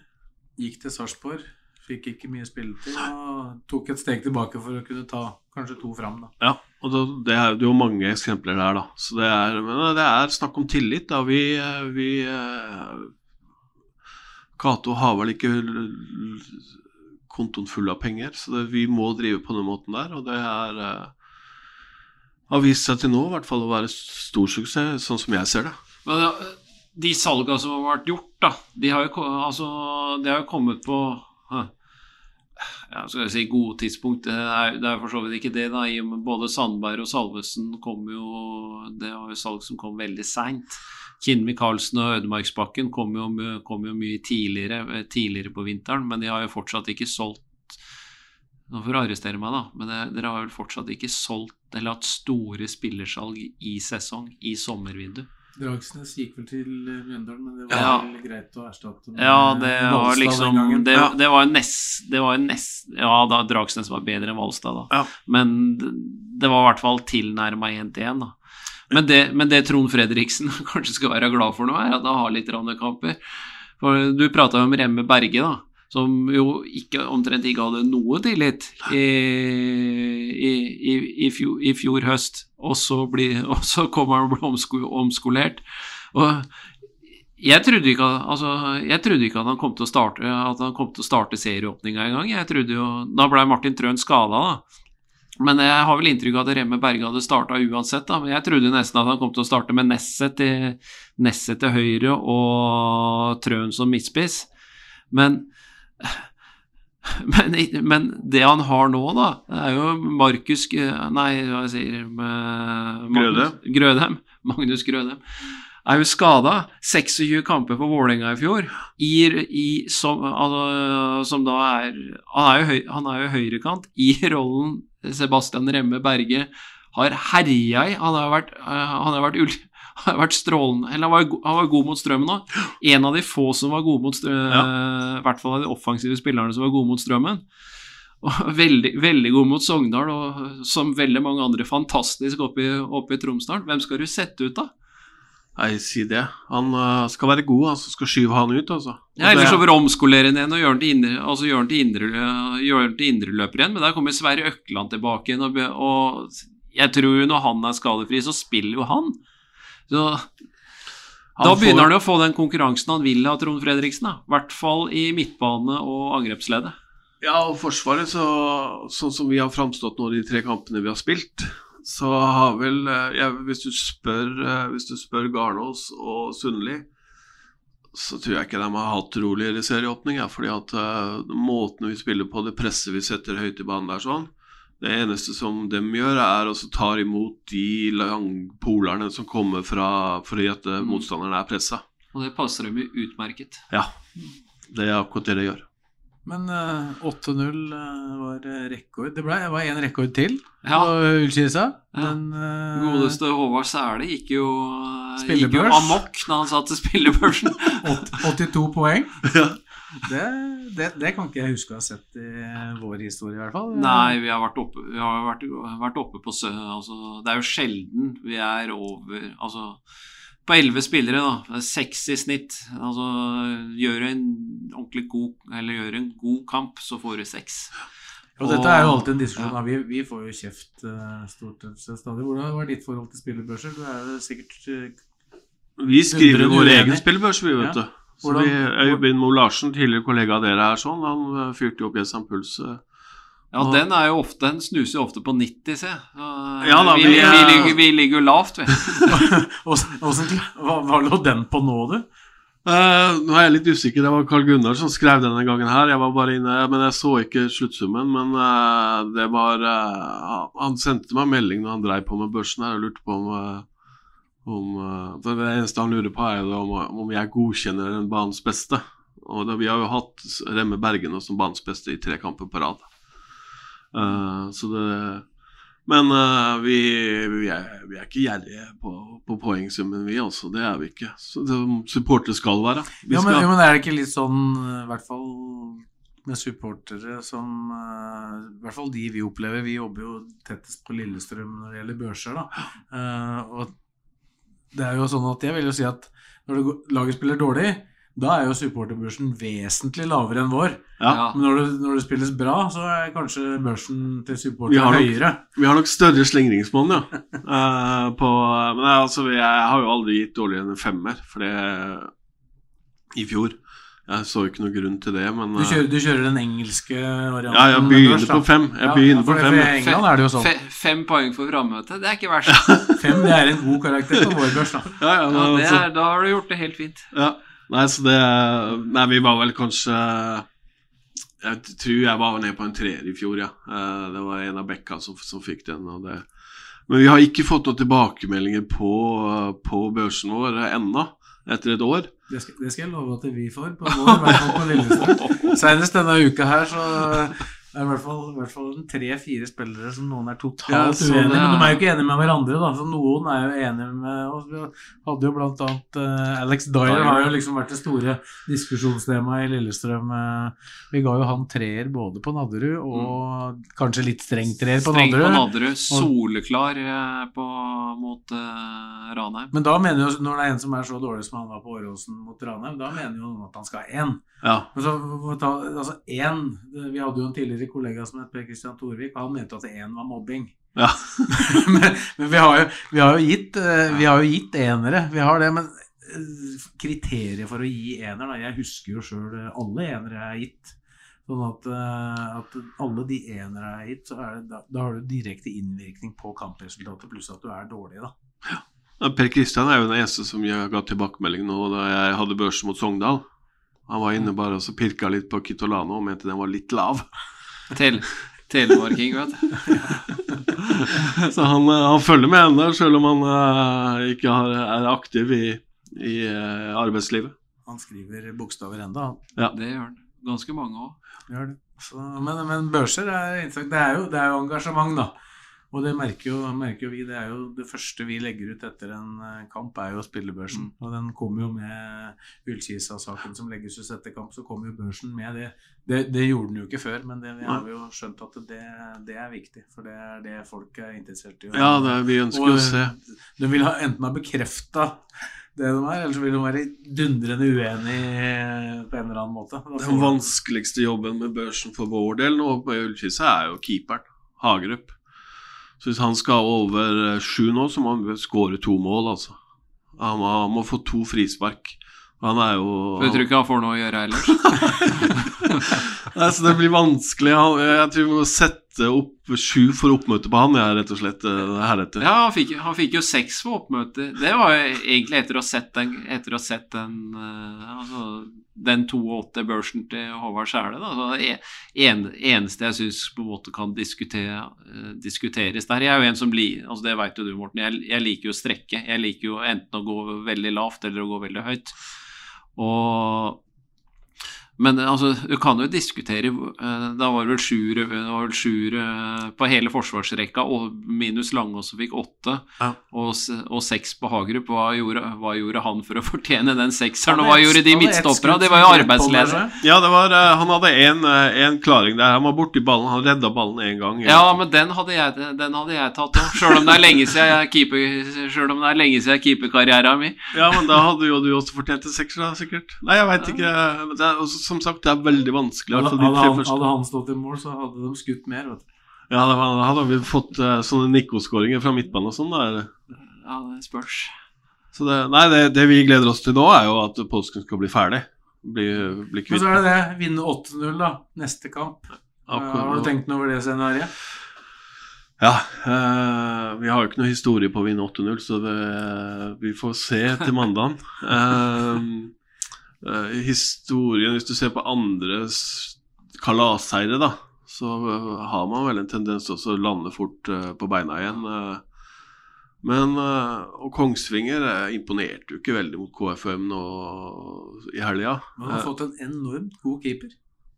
Gikk til Sarpsborg. Fikk ikke mye spilletid og tok et steg tilbake for å kunne ta kanskje to fram. da. Ja, og det er det er jo mange eksempler der, da. Så det er, men det er snakk om tillit, da. Vi, vi eh, Cato har vel ikke kontoen full av penger, så det, vi må drive på den måten der. Og det er eh, har vist seg til nå i hvert fall å være stor suksess, sånn som jeg ser det. Men de salgene som har vært gjort, da, de har jo, altså, de har jo kommet på ja, skal jeg si gode tidspunkt. Det er, det er for så vidt ikke det, da. Både Sandberg og Salvesen kom jo Det var jo salg som kom veldig seint. Kinn Michaelsen og Ødemarksbakken kom jo, kom jo mye tidligere, eh, tidligere på vinteren, men de har jo fortsatt ikke solgt Nå får du arrestere meg, da, men det, dere har vel fortsatt ikke solgt eller hatt store spillersalg i sesong, i sommervindu. Dragsnes gikk vel til eh, Mjøndalen, men det var Ja. vel greit å erstatte med Ja, det var liksom. Det, det var en nest, det var en nest Ja, da Dragsnes var bedre enn Valstad, da. Ja. Men det, det var i hvert fall tilnærma én til én, da. Men det, men det Trond Fredriksen kanskje skal være glad for nå, er at han har litt kamper. For du prata om Remme Berge, da. Som jo ikke, omtrent ikke hadde noe tillit i, i, i, i, fjor, fjor høst. Og så, bli, og så kommer han og blir omsko, omskolert. Og jeg trodde, ikke, altså, jeg trodde ikke at han kom til å starte At han kom til å starte serieåpninga engang. Da ble Martin Trøen skada, da. Men jeg har vel inntrykk av at Remme Berge hadde starta uansett, da. Men jeg trodde nesten at han kom til å starte med Nesset til, Nesset til høyre og Trøen som midtspiss. Men men, men det han har nå, da, er jo Markus Nei, hva jeg sier med Magnus- Grødem. Magnus Grødem. Er jo skada. 26 kamper for Vålerenga i fjor. I, i, som, altså, som da er Han er jo, høy, han er jo høyrekant. I rollen Sebastian Remme Berge har herja i. Han har vært, han har vært, han har vært strålende Eller han var, han var god mot strømmen òg. En av de få som var gode mot strømmen. I hvert fall av de offensive spillerne som var gode mot strømmen. Veldig, veldig god mot Sogndal, og som veldig mange andre fantastisk oppe i, oppe i Tromsdalen. Hvem skal du sette ut, da? Nei, si det. Han uh, skal være god, han skal skyve han ut, altså. Ja, Ellers så får omskolere ham igjen og gjøre han til, indre, altså den til, indre, til indreløper igjen. Men der kommer Sverre Økland tilbake igjen, og, og jeg tror jo når han er skadefri, så spiller jo han. Så da får- begynner han jo å få den konkurransen han vil ha, Trond Fredriksen. I hvert fall i midtbane og angrepsleddet. Ja, og Forsvaret, så, sånn som vi har framstått nå de tre kampene vi har spilt, så har vel ja, hvis, du spør, eh, hvis du spør Garnås og Sundli, så tror jeg ikke de har hatt roligere serieåpning. Ja, fordi at uh, måten vi spiller på, det presset vi setter høyt i banen der sånn, det eneste som de gjør, er å ta imot de langpolerne som kommer fra fordi at mm. motstanderen er pressa. Og det passer dem utmerket. Ja, det er akkurat det de gjør. Men eh, 8-0 eh, var eh, rekord. Det ble, var en rekord til Ja. på Ullkisa. Ja. Den eh, Godeste Håvard Sæle gikk jo, gikk jo amok da han satt til spillebørsen. 82 poeng. Ja. Det, det, det kan ikke jeg huske å ha sett i vår historie, i hvert fall. Nei, vi har vært oppe, vi har vært, vært oppe på sø... Altså, det er jo sjelden vi er over Altså, på elleve spillere, da. Seks i snitt. Altså, gjør en ordentlig god Eller gjør en god kamp, så får du seks. Og dette er jo alltid en diskusjon. Ja. Vi, vi får jo kjeft uh, stort sett stadig. Hvordan var ditt forhold til spillebørser? Du er jo sikkert uh, Vi skriver vår egen spillebørs, vi, vet Ja. du. Så Hvordan- vi, Øyvind Moe Larsen, tidligere kollega av dere her, sånn, han eh, fyrte jo opp Jessam Pulse eh. Ja, Og- den er jo ofte Den snuser jo ofte på 90, se. Uh, Ja da, vi, vi vi, er- ligger, vi ligger jo lavt, vi. Hva, hva lå den på nå, du? Uh, nå er jeg litt usikker. Det var Carl Gunnar som skrev denne gangen her. Jeg var bare inne, men jeg så ikke sluttsummen. Men uh, det var uh, Han sendte meg melding når han dreiv på med børsen her og lurte på om, eh, om eh, Det eneste han lurer på, er jo om, om jeg godkjenner den banens beste. Og da, Vi har jo hatt Remme Bergen som banens beste i tre kamper på rad. Eh, så det Men uh, vi, vi, er, vi er ikke gjerrige på, på poengsummen, vi altså. Det er vi ikke. Så det, supportere skal være. Vi Ja, men, skal, ja, men er det ikke litt sånn, eh, i hvert fall med supportere som uh, I hvert fall de vi opplever. Vi jobber jo tettest på Lillestrøm når det gjelder børser, da. Uh, og det er jo sånn at jeg vil jo si at når laget spiller dårlig, da er jo supporterbørsen vesentlig lavere enn vår. ja. Men når det, når det spilles bra, så er kanskje børsen til supportere høyere. Vi har nok større slingringsmonn, ja. uh, på, men jeg, altså, jeg har jo aldri gitt dårligere enn en femmer, for det i fjor. Jeg så ikke noe grunn til det, men Du eh, kjører, du kjører den engelske varianten? Ja, jeg begynner børs, på fem. Jeg Ja, begynner ja, for på fem. For England er det jo sånn. Fe, fem poeng for frammøte, det er ikke verst. Fem det er en god karakter på vår børs, da. Ja, ja, Ja, det altså, er, da har du gjort det helt fint. ja. Nei, så det Nei, vi var vel kanskje Jeg tror jeg var nede på en treer i fjor, ja. Eh, Det var en av Bekka som, som fikk den. Det. Men vi har ikke fått noen tilbakemeldinger på, på børsen vår ennå, etter et år. Det skal, det skal jeg love at vi får, på vår, i hvert fall på Lillestrøm. Senest denne uka her, så er i hvert fall, i hvert fall tre-fire spillere som noen er totalt Ja, uenige med. Men de er jo ikke enige med hverandre, da. Så noen er jo enige med oss. Vi hadde jo blant annet uh, Alex Dyer Dyer. har jo liksom vært det store diskusjonstemaet i Lillestrøm. Eh, vi ga jo han treer både på Nadderud og kanskje litt streng treer på Streng på Nadderud. Nadderud, soleklar eh, på, mot uh, Ranheim. Men da mener jo, når det er en som er så dårlig som han var på Åråsen mot Ranheim, da mener jo noen at han skal ha én. Ja. Men så, altså en, Vi hadde jo en tidligere kollega som het Per Christian Thorvik. Han mente at én var mobbing. Ja. men men vi, har jo, vi har jo gitt eh, Vi har jo gitt enere. Vi har det, men eh, kriteriet for å gi ener da, Jeg husker jo sjøl alle enere jeg har gitt. Sånn at, eh, at alle de enere jeg har gitt, så det, da, da har du direkte innvirkning på kampresultatet, pluss at du er dårlig, da. Ja, Per Kristian er jo den eneste som jeg ga tilbakemelding nå da jeg hadde børsen mot Sogndal. Han var inne bare og så pirka litt på Kitolano og mente den var litt lav. Til Telemarking, vet du. Så han, eh, han følger med ennå, selv om han uh, ikke har, er aktiv i, i uh, arbeidslivet. Han skriver bokstaver enda, han. Det gjør han. Ganske mange òg. Gjør det. Så, men, men børser er interessant. Det er jo, det er jo engasjement, da. Og det merker jo, merker jo vi. Det er jo det første vi legger ut etter en eh, kamp, er jo spillebørsen. Mm. Og den kommer jo med Ullkisa-saken som legges ut etter kamp, så kommer jo børsen med det. Det, det gjorde den jo ikke før, men det, vi har jo skjønt at det, det er viktig. For det er det folk er interessert i. Ja, det, vi ønsker Og, å se. De vil ha, enten ha bekrefta det de er, eller så vil de være dundrende uenig på en eller annen måte. Den vanskeligste jobben med børsen for vår del nå på Ullkisa er jo keeperen, Hagerup. Så hvis han skal over eh, sju nå, så må han skåre to mål, altså. Han må, han må få to frispark. Han er jo Du tror ikke han får noe å gjøre ellers. Nei, så det blir vanskelig. Jeg tror vi må sette opp sju for oppmøte på han, jeg, rett og slett. eh, heretter. Ja, han fikk, han fikk jo seks for oppmøte. Det var jo egentlig etter å ha sett den, etter å ha sett den, eh, altså, den 82-børsen til Håvard Skjæle. Det en, eneste jeg syns på en måte kan diskutere, eh, diskuteres der Jeg er jo en som blir altså Det vet jo du, Morten. Jeg, jeg liker jo strekke. Jeg liker jo enten å gå veldig lavt eller å gå veldig høyt. Og men altså, du kan jo diskutere eh, Da var det vel sjuer, sjuer eh, på hele forsvarsrekka, og minus Langås som fikk åtte, Ja. og, og seks på Hagerup. Hva gjorde, hva gjorde han for å fortjene den sekseren, og hva gjorde de er midtstopperne? De var jo arbeidsledige. Ja, det var, eh, han hadde en, klaring der. Han var borti ballen. Han redda ballen én gang. Ja, men den hadde jeg, den hadde jeg tatt òg, sjøl om det er lenge siden jeg keeper, er keeperkarrieren min. Ja, men da hadde jo du også fortjent en sekser, da, sikkert. Nei, jeg veit ikke. Men Det er, også, som sagt, det er veldig vanskelig. Hadde, altså, de hadde, han, hadde han stått i mål, så hadde de skutt mer. Vet du. Ja, det var, da hadde vi fått uh, sånne Nico-skåringer fra midtbanen og sånn. da. Ja, det spørs. Så det, nei, det, det vi gleder oss til nå, er jo at påsken skal bli ferdig. Bli, bli Men kvitt så er det det. Vinne 8-0, da. Neste kamp. akkurat- Har du tenkt noe over det scenarioet? Ja. eh, vi har jo ikke noe historie på å vinne 8-0, så det, vi får se til mandagen. Eh, eh, historien, hvis du ser på andres kalasseire, da, så uh, har man vel en tendens til å lande fort uh, på beina igjen. men Og Kongsvinger imponerte jo ikke veldig mot KFM nå i helga. Man har fått en enormt god keeper.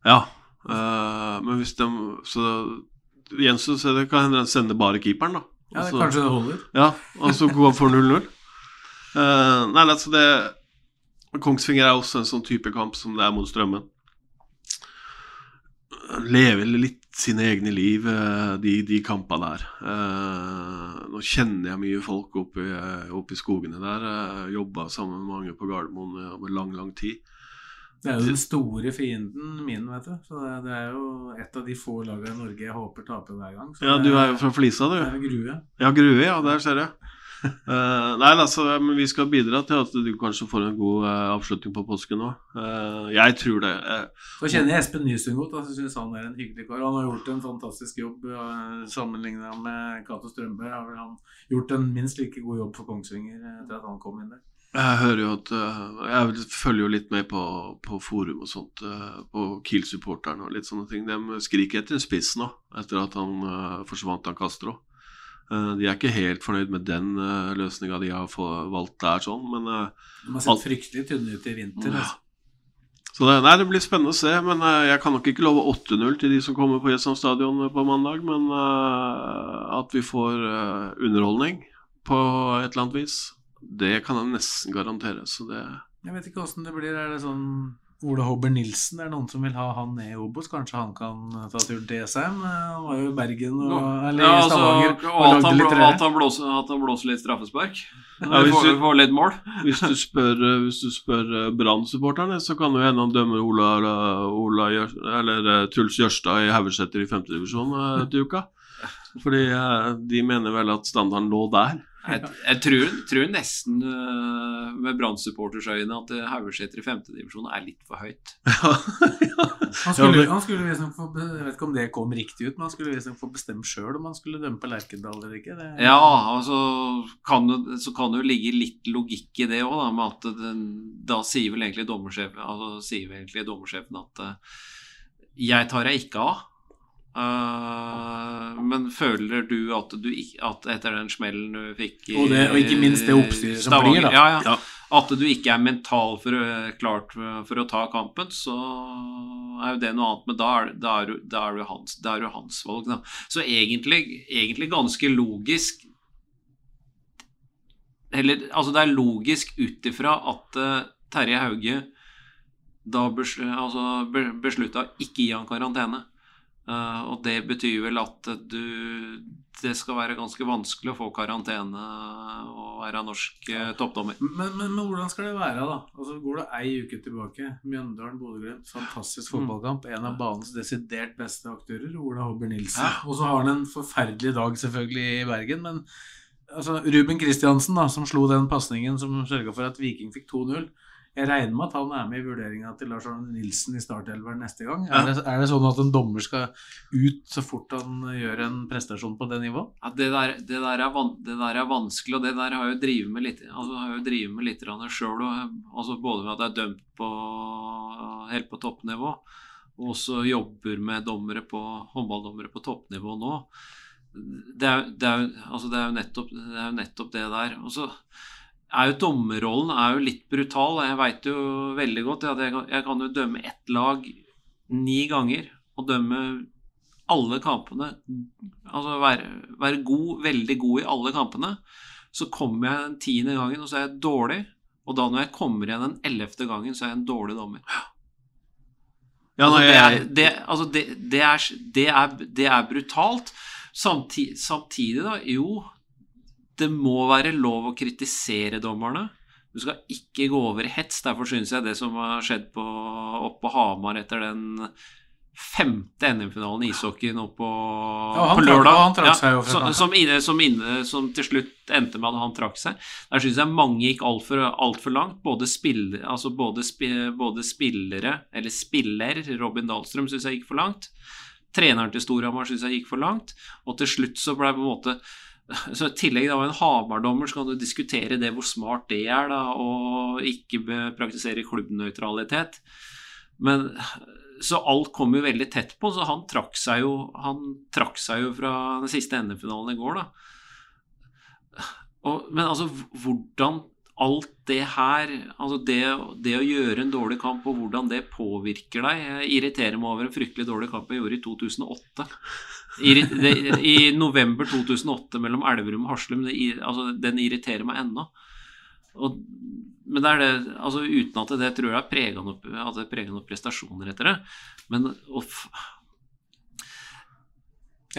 Ja, men hvis de Så det, så det kan hende de sender bare keeperen, da. Ja, det, Og så- kanskje det holder. ja, og så gå for 0-0. Eh, nei, altså det Kongsvinger er også en sånn type kamp som det er mot Strømmen. Lever litt sine egne liv, eh, de, de kampene der. Eh, nå kjenner jeg mye folk oppe i, oppe i skogene der. Jobba sammen med mange på Gardermoen eh, over lang, lang tid. Det er jo den store fienden min, vet du. Så det, er jo et av de få lagene i Norge jeg håper taper hver gang. Ja, du er jo fra Flisa, du. Det er Grue. Ja, Grue, ja, der ser jeg. Eh, nei, altså, men vi skal bidra til at du kanskje får en god uh, avslutning på påsken òg. Uh, jeg tror det. Uh, Så kjenner jeg Espen Nysund godt. Jeg syns han er en hyggelig kar. Han har gjort en fantastisk jobb uh, sammenligna med Cato Strømberg. Har han gjort en minst like god jobb for Kongsvinger eh, etter at han kom inn der. jeg hører jo at eh, Jeg følger jo litt med på, på forum og sånt, eh, på Kiel-supporterne og litt sånne ting. De skriker etter en spiss nå, etter at han eh, forsvant av Castro. Eh, de er ikke helt fornøyd med den uh, løsninga de har valgt der, sånn, men eh, De har sett fryktelig tynne ut i vinter. Ja. Altså. Så det, nei, det blir spennende å se. Men eh, Jeg kan nok ikke love 8-0 til de som kommer på Jessheim stadion på mandag. Men eh, at vi får eh, underholdning på et eller annet vis, det kan jeg nesten garantere. Så det Jeg vet ikke åssen det blir. Er det sånn Ole Hobber Nilsen, det er noen som vil ha han ned i Obos? Kanskje han kan ta turen til SM? Eh, Han var jo i Bergen og, eller Ja, altså, Stavanger og og lagde litt blå, at, han blåser, at han blåser litt straffespark. Ja, hvis du- får litt mål. Hvis du spør, eh, hvis du spør eh, Brann-supporterne, så kan det hende han dømmer Ola, Ola eller Truls Jørstad i Haugeseter i femtedivisjon til uka. Fordi de mener vel at standarden lå der. Jeg, jeg tror, tror nesten øh, med Brann-supportersøyne at øh, Haugeseter i femtedivisjon er litt for høyt. Han skulle, han skulle få Jeg vet ikke om det kom riktig ut, men han skulle få bestemme sjøl om han skulle dømme på Lerkendal eller ikke. Det, Ja, altså kan det, så kan det jo ligge litt logikk i det òg, med at den, da sier vel egentlig dommersjefen, altså, sier vel egentlig dommersjefen at øh, jeg tar deg ikke av. Øh, men føler du at du at etter den smellen du fikk i Og det- og ikke minst det oppstyret som blir, da. Ja, ja. Ja. At du ikke er mental for, å- klart for, å ta kampen, så er jo det noe annet. Men da er, da er, da er, du hans, da er jo hans valg. Da. Så egentlig, egentlig ganske logisk Eller altså, det er logisk ut ifra at uh, Terje Hauge da besl altså, beslutta ikke gi han karantene. Eh, og det betyr vel at du Det skal være ganske vanskelig å få karantene og være norsk eh, toppdommer. Men, men, men hvordan skal det være, da? Altså Går det ei uke tilbake, Mjøndalen, Bodø-Glimt, fantastisk fotballkamp. En av banens desidert beste aktører, Ola Hobber Nilsen. Ja. Og så har han en forferdelig dag, selvfølgelig, i Bergen. Men altså, Ruben Kristiansen, da, som slo den pasningen som sørga for at Viking fikk 2-0. Jeg regner med at han er med i vurderinga til Lars Arne Nilsen i startelveren neste gang. Ja. Er, det, er det sånn at en dommer skal ut så fort han gjør en prestasjon på det nivået? Ja, det, der, det, der van, det der er vanskelig, og det der har jeg jo drevet med litt altså, har jo drevet med litt sjøl. Altså, både med at jeg er dømt på, helt på toppnivå, og også jobber med dommere på, håndballdommere på toppnivå nå. Det er, det, er, altså, er jo nettopp, det er jo nettopp det der. Og så er jo dommerrollen er jo litt brutal. Jeg veit jo veldig godt at jeg kan, jeg kan jo dømme ett lag ni ganger og dømme alle kampene. Altså være, være god, veldig god i alle kampene. Så kommer jeg den tiende gangen, og så er jeg dårlig. Og da når jeg kommer igjen den ellevte gangen, så er jeg en dårlig dommer. Ja, Altså, det, er, det, altså det, det, er, det, er, det er brutalt. Samtidig, samtidig, da, jo Det må være lov å kritisere dommerne. Du skal ikke gå over i hets. Derfor syns jeg det som har skjedd på, oppe på Hamar etter den femte NM-finalen i ishockeyen nå på, Ja, på lørdag. fra som, som, inne, som, inne, som til slutt endte med at han trakk seg. Der syns jeg mange gikk altfor alt for langt. Både, spill, altså både, både spillere, eller spiller, Robin Dahlstrøm syns jeg gikk for langt. Treneren til Storhamar syns jeg gikk for langt. Og til slutt så ble på en måte så I tillegg av en Hamar-dommer så kan du diskutere det hvor smart det er, da, å ikke praktisere klubbnøytralitet. Men så alt kom jo veldig tett på, så han trakk seg jo, trakk seg jo fra den siste NM-finalen i går, da. Og, men altså, hvordan alt det her Altså det, det å gjøre en dårlig kamp, og hvordan det påvirker deg Jeg irriterer meg over en fryktelig dårlig kamp jeg gjorde i 2008. I, det, I november 2008 mellom Elverum og Haslum. Det, altså, den irriterer meg ennå. Og, men det er det altså Uten at det tror jeg preger noen prestasjoner etter det. Men uff.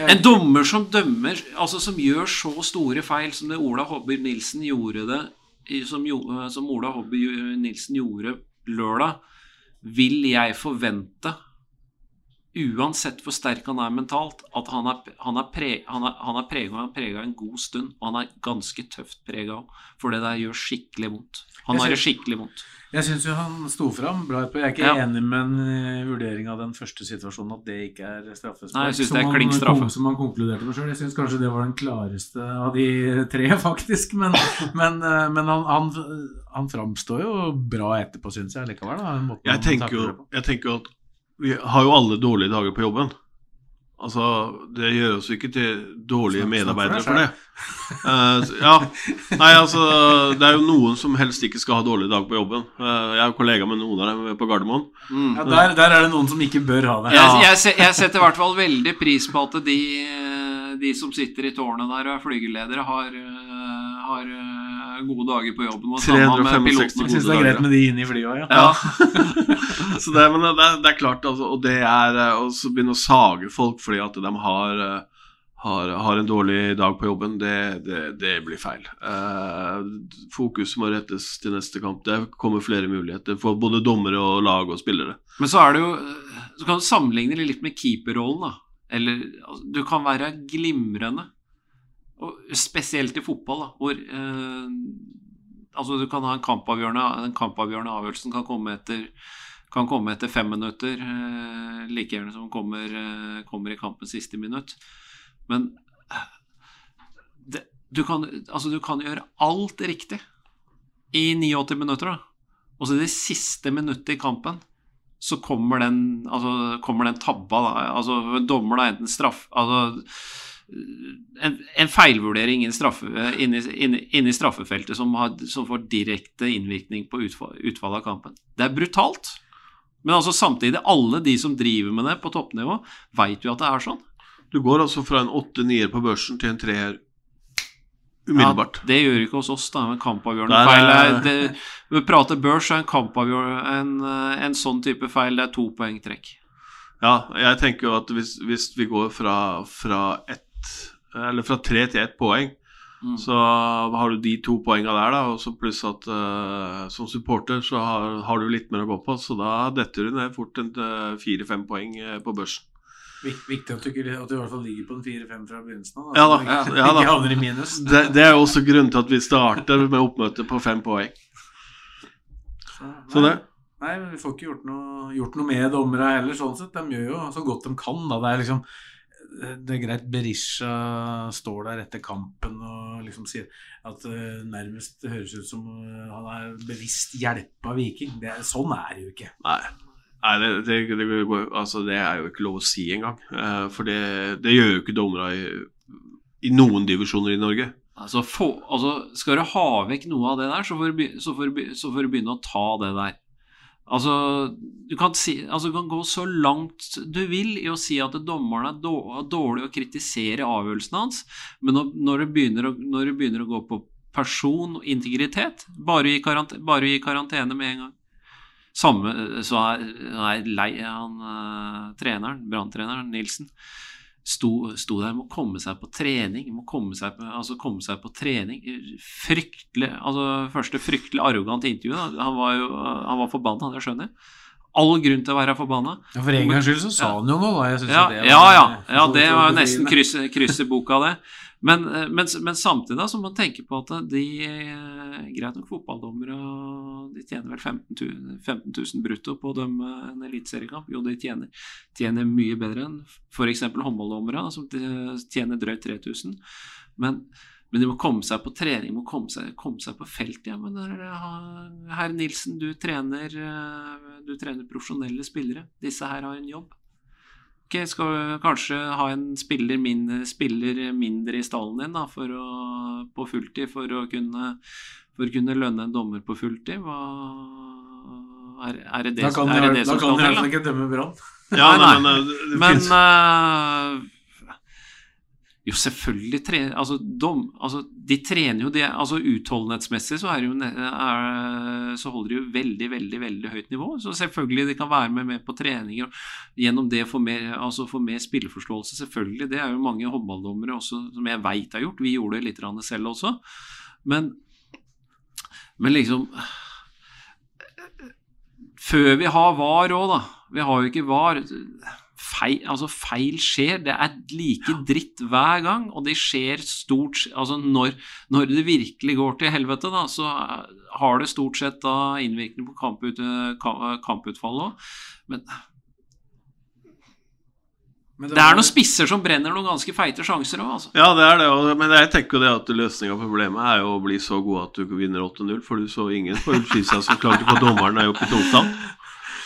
en dommer som dømmer Altså som gjør så store feil som det Ola Hobby Nilsen gjorde det som, jo- som Ola Hobby Nilsen gjorde lørdag, vil jeg forvente Uansett hvor sterk han er mentalt, at han er, han er, pre, han er, han er prega, prega en god stund. Og han er ganske tøft prega òg, for det der gjør skikkelig vondt. Han har det skikkelig vondt. Jeg syns jo han sto fram bra etterpå. Jeg er ikke Ja. enig med en vurdering av den første situasjonen, at det ikke er straffespark. Nei, jeg synes som det er han klink straffe. Som han konkluderte med sjøl. Jeg syns kanskje det var den klareste av de tre, faktisk. Men, men, eh, men han, han, han framstår jo bra etterpå, syns jeg likevel. Da, Jeg tenker, jo, jeg tenker jo at vi har jo alle dårlige dager på jobben. Altså, Det gjør oss ikke til dårlige Snakk- snakk for medarbeidere deg for det. Uh, ja, Nei, altså Det er jo noen som helst ikke skal ha dårlige dager på jobben. Uh, jeg er jo kollega med noen av dem på Gardermoen. Mm. Ja, der, der er det noen som ikke bør ha det. Jeg, jeg, jeg setter i hvert fall veldig pris på at de, eh, de som sitter i tårnet der og er flygeledere, har, har gode dager på jobben. Og 365 gode dager syns det er greit med de inne i flyet òg, ja. Ja. Så det, men det, det er klart, altså, og det er eh, å begynne å sage folk fordi at de har, eh, har, har en dårlig dag på jobben, det, det, det blir feil. Eh, fokus må rettes til neste kamp. Det kommer flere muligheter for både dommere og lag og spillere. Men så er det jo Så kan du sammenligne det litt med keeperrollen, da. Eller altså, du kan være glimrende. Og spesielt i fotball, da, hvor eh, Altså, du kan ha en kampavgjørende Den kampavgjørende avgjørelsen kan komme etter kan komme etter fem minutter, eh, like gjerne som kommer, eh, kommer i kampens siste minutt. Men eh, det, du, kan, altså, du kan gjøre alt riktig i 89 minutter, da. Og så i det siste minuttet i kampen så kommer den, altså, kommer den tabba, da. Altså, dommer da enten straff Altså en, en feilvurdering inni straffe, inni, inn, inni straffefeltet som, har, som får direkte innvirkning på utfall, utfallet av kampen. Det er brutalt. Men altså samtidig, alle de som driver med det på toppnivå, veit jo at det er sånn. Du går altså fra en åtte-nier på børsen til en treer umiddelbart. Ja, det gjør ikke hos oss, da. En kampavgjørende Nei, feil nei, er det, vi prater børs, er en en, en sånn type feil det er to poeng trekk. Ja, jeg tenker jo at hvis, hvis vi går fra, fra ett Eller fra tre til ett poeng, Mm. så har du de to poenga der, da, og så pluss at uh, som supporter så har, har du litt mer å gå på, så da detter du ned fort en eh, fire-fem poeng eh, på børsen. Viktig at du, ikke, at du i hvert fall ligger på en 4-5 fra begynnelsen av. Ja da, så ikke, ja da. ikke havner i minus. Det, det er jo også grunnen til at vi starter med oppmøte på fem poeng. Så det Nei, men vi får ikke gjort noe, gjort noe med dommerne heller, sånn sett. De gjør jo så godt de kan. Da. Det er liksom det er greit Berisha står der etter kampen og liksom sier at det nærmest høres ut som eh, han er bevisst hjelpa Viking. Det, sånn er det jo ikke. Nei. Nei, det, det, det, altså, det er jo ikke lov å si engang. Eh, for det, det gjør jo ikke dommere i, i noen divisjoner i Norge. Altså, få, altså, skal du ha vekk noe av det der, så får du begynne å ta det der. Altså du, kan si, altså, du kan gå så langt du vil i å si at dommeren er då- dårlig å kritisere avgjørelsen hans, men når, det begynner å, det begynner å gå på person og integritet, bare gi karantene, bare gi karantene med en gang. Samme så er, er lei han eh, treneren, branntreneren Nilsen, sto, sto der med å komme seg på trening. Må komme seg på, altså komme seg på trening. Fryktelig altså Første fryktelig arrogant intervju. Da. Han var jo han var forbanna, det skjønner jeg. all grunn til å være forbanna. Ja, For en gangs skyld så sa han jo noe, da. Ja, det ja, ja, ja, det var jo nesten krysset kryss boka, det. Men, eh, men, men samtidig da, så må man tenke på at de eh, Greit nok, fotballdommere de tjener vel 15 000, 15 000 brutto på å dømme en eliteseriekamp. Jo, de tjener, tjener mye bedre enn f.eks. håndballdommere, som tjener drøyt 3000. Men, men de må komme seg på trening, må komme seg, komme seg på felt. Ja, men eh, herr Nilsen, du trener, eh, du trener profesjonelle spillere. Disse her har en jobb. Skal du kanskje ha en spiller mindre, spiller mindre i stallen din da, for å, på fulltid for å, kunne, for å kunne lønne en dommer på fulltid? Hva, er, er det det, Da kan er de det, det da som kan de i skal hvert til? fall ikke dømme Brann. Ja, Nei, men det, det Men eh, Jo, selvfølgelig trener altså, dom, altså, De trener jo det altså Utholdenhetsmessig så, jo, er, så holder de jo veldig, veldig veldig høyt nivå. Så selvfølgelig de kan være med, med på treninger og gjennom det få mer, altså få mer spilleforståelse. Selvfølgelig. Det er jo mange håndballdommere også, som jeg veit har gjort. Vi gjorde det litt selv også. Men, men liksom Før vi har VAR òg, da. Vi har jo ikke VAR. Feil, altså feil skjer. Det er like dritt hver gang, og det skjer stort Altså når, når det virkelig går til helvete, da, så har det stort sett da innvirkning på kamput, kamputfallet òg. Men Men det er noen spisser som brenner noen ganske feite sjanser òg, altså. Ja, det er det, men jeg tenker jo det at løsninga på problemet er jo å bli så god at du vinner 8-0, for du så ingen på Ullskisa som klarte, på dommeren er oppe i Tungstad.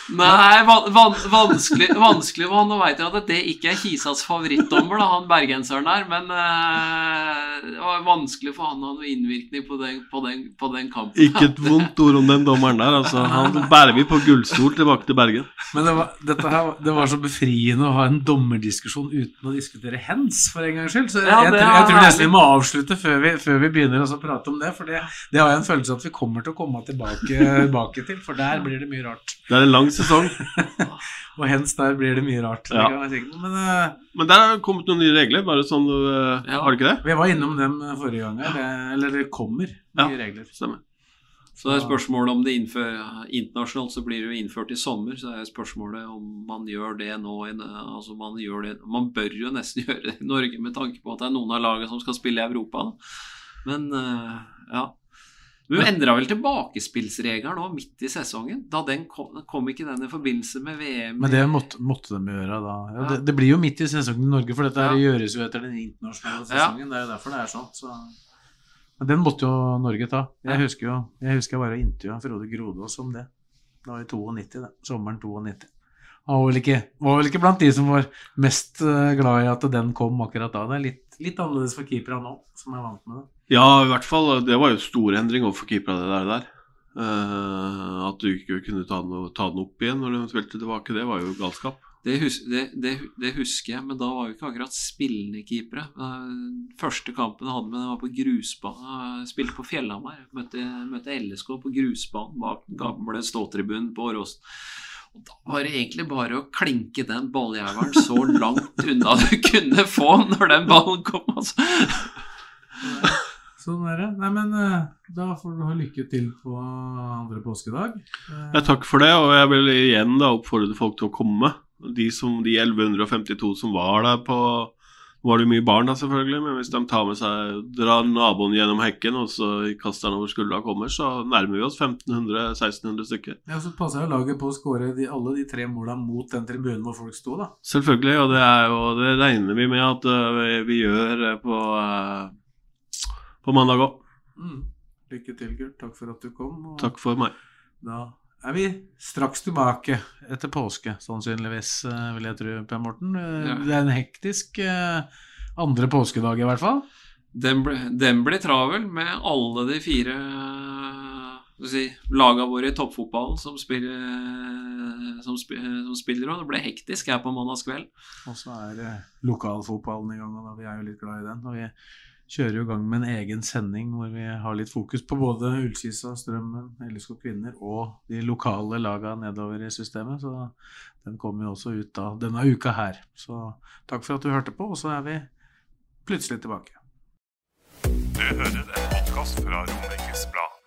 Nei, van, van, vanskelig, vanskelig han. Nå veit jeg at det ikke er Kisas favorittdommer, da, han bergenseren der, men uh, det var vanskelig for han å ha noe innvirkning på den, på den, på den kampen. Ikke et vondt ord om den dommeren der, altså. Han bærer vi på gullstol tilbake til Bergen. Men det var, dette her, det var så befriende å ha en dommerdiskusjon uten å diskutere hens, for en gangs skyld. Så jeg, Ja, jeg, jeg, tror- er jeg tror nesten vi må avslutte før vi, før vi begynner å prate om det. For det, det har jeg en følelse at vi kommer til å komme tilbake, tilbake til, for der blir det mye rart. Det er en lang sesong. Og hens der blir det mye rart. Ja. Men uh, Men der har det kommet noen nye regler, bare sånn uh, Ja. Har det ikke det? vi var innom dem forrige gang, det, eller det kommer Ja. nye regler. Stemmer. Så det er spørsmålet om det innfører internasjonalt så blir det jo innført i sommer, så er spørsmålet om man gjør det nå altså man, gjør det, man bør jo nesten gjøre det i Norge med tanke på at det er noen av lagene som skal spille i Europa. Da. Men eh, ja. Vi endra vel tilbakespillsregelen nå midt i sesongen? Da den kom, kom ikke den i forbindelse med VM? Men det måtte, måtte de gjøre da. Ja, Ja. det, det blir jo midt i sesongen i Norge, for dette Ja. gjøres jo etter den internasjonale sesongen. Det er jo derfor det er sånn. Så. Men den måtte jo Norge ta. Jeg husker jo jeg husker jeg intervjua Frode Grodås om det. Det var i 92, det. Sommeren 92. Han var vel, ikke, var vel ikke blant de som var mest eh, glad i at den kom akkurat da. Det er litt, litt annerledes for keeperne nå, som er vant med det. Ja, i hvert fall. Det var jo stor endring overfor keepere, det der. der. Uh, at du ikke kunne ta den, ta den opp igjen når du spilte tilbake, det var jo galskap. Det, hus det, det, det husker jeg, men da var vi ikke akkurat spillende keepere. Eh, Første kampen jeg hadde med dem, var på grusbanen. Jeg Spilte på Fjellhamar. Møtte, møtte LSK på grusbanen bak gamle ståtribunen på Åråsen. Og Da var det egentlig bare å klinke den balljævelen så langt unna du kunne få når den ballen kom. Altså. Sånn er det. Nei, men eh, da får du ha lykke til på andre påskedag. Ja, takk for det, og jeg vil igjen da oppfordre folk til å komme. De, som, de 1152 som var der på Nå var det mye barn, da selvfølgelig, men hvis de tar med seg drar naboen gjennom hekken og så kaster han over skuldra og kommer, så nærmer vi oss 1500-1600 stykker. Ja, så passer jo laget på å skåre de, alle de tre måla mot den tribunen hvor folk sto, da. Selvfølgelig, og det, jo, det regner vi med at uh, vi, vi gjør øh, på, uh, på mandag òg. Mm. Lykke til, Gurt. Takk for at du kom. Takk for meg. Da er vi straks tilbake etter påske, sannsynligvis, eh, vil jeg tro, Per Morten. Eh, Ja. Det er en hektisk eh, andre påskedag, i hvert fall. Den, ble, den ble travel med alle de fire si, laga våre i toppfotballen som spiller, som, som spiller og Det ble hektisk her på mandagskveld. Og så er lokalfotballen i gang, og da, vi er jo litt glad i den. Og vi kjører jo i gang med en egen sending hvor vi har litt fokus på både Ullkisa, Strømmen, LSK Kvinner og de lokale laga nedover i systemet. Så den kommer jo også ut da denne uka her. Så takk for at du hørte på, og så er vi plutselig tilbake. Du hører en podkast fra Romerikes Blad.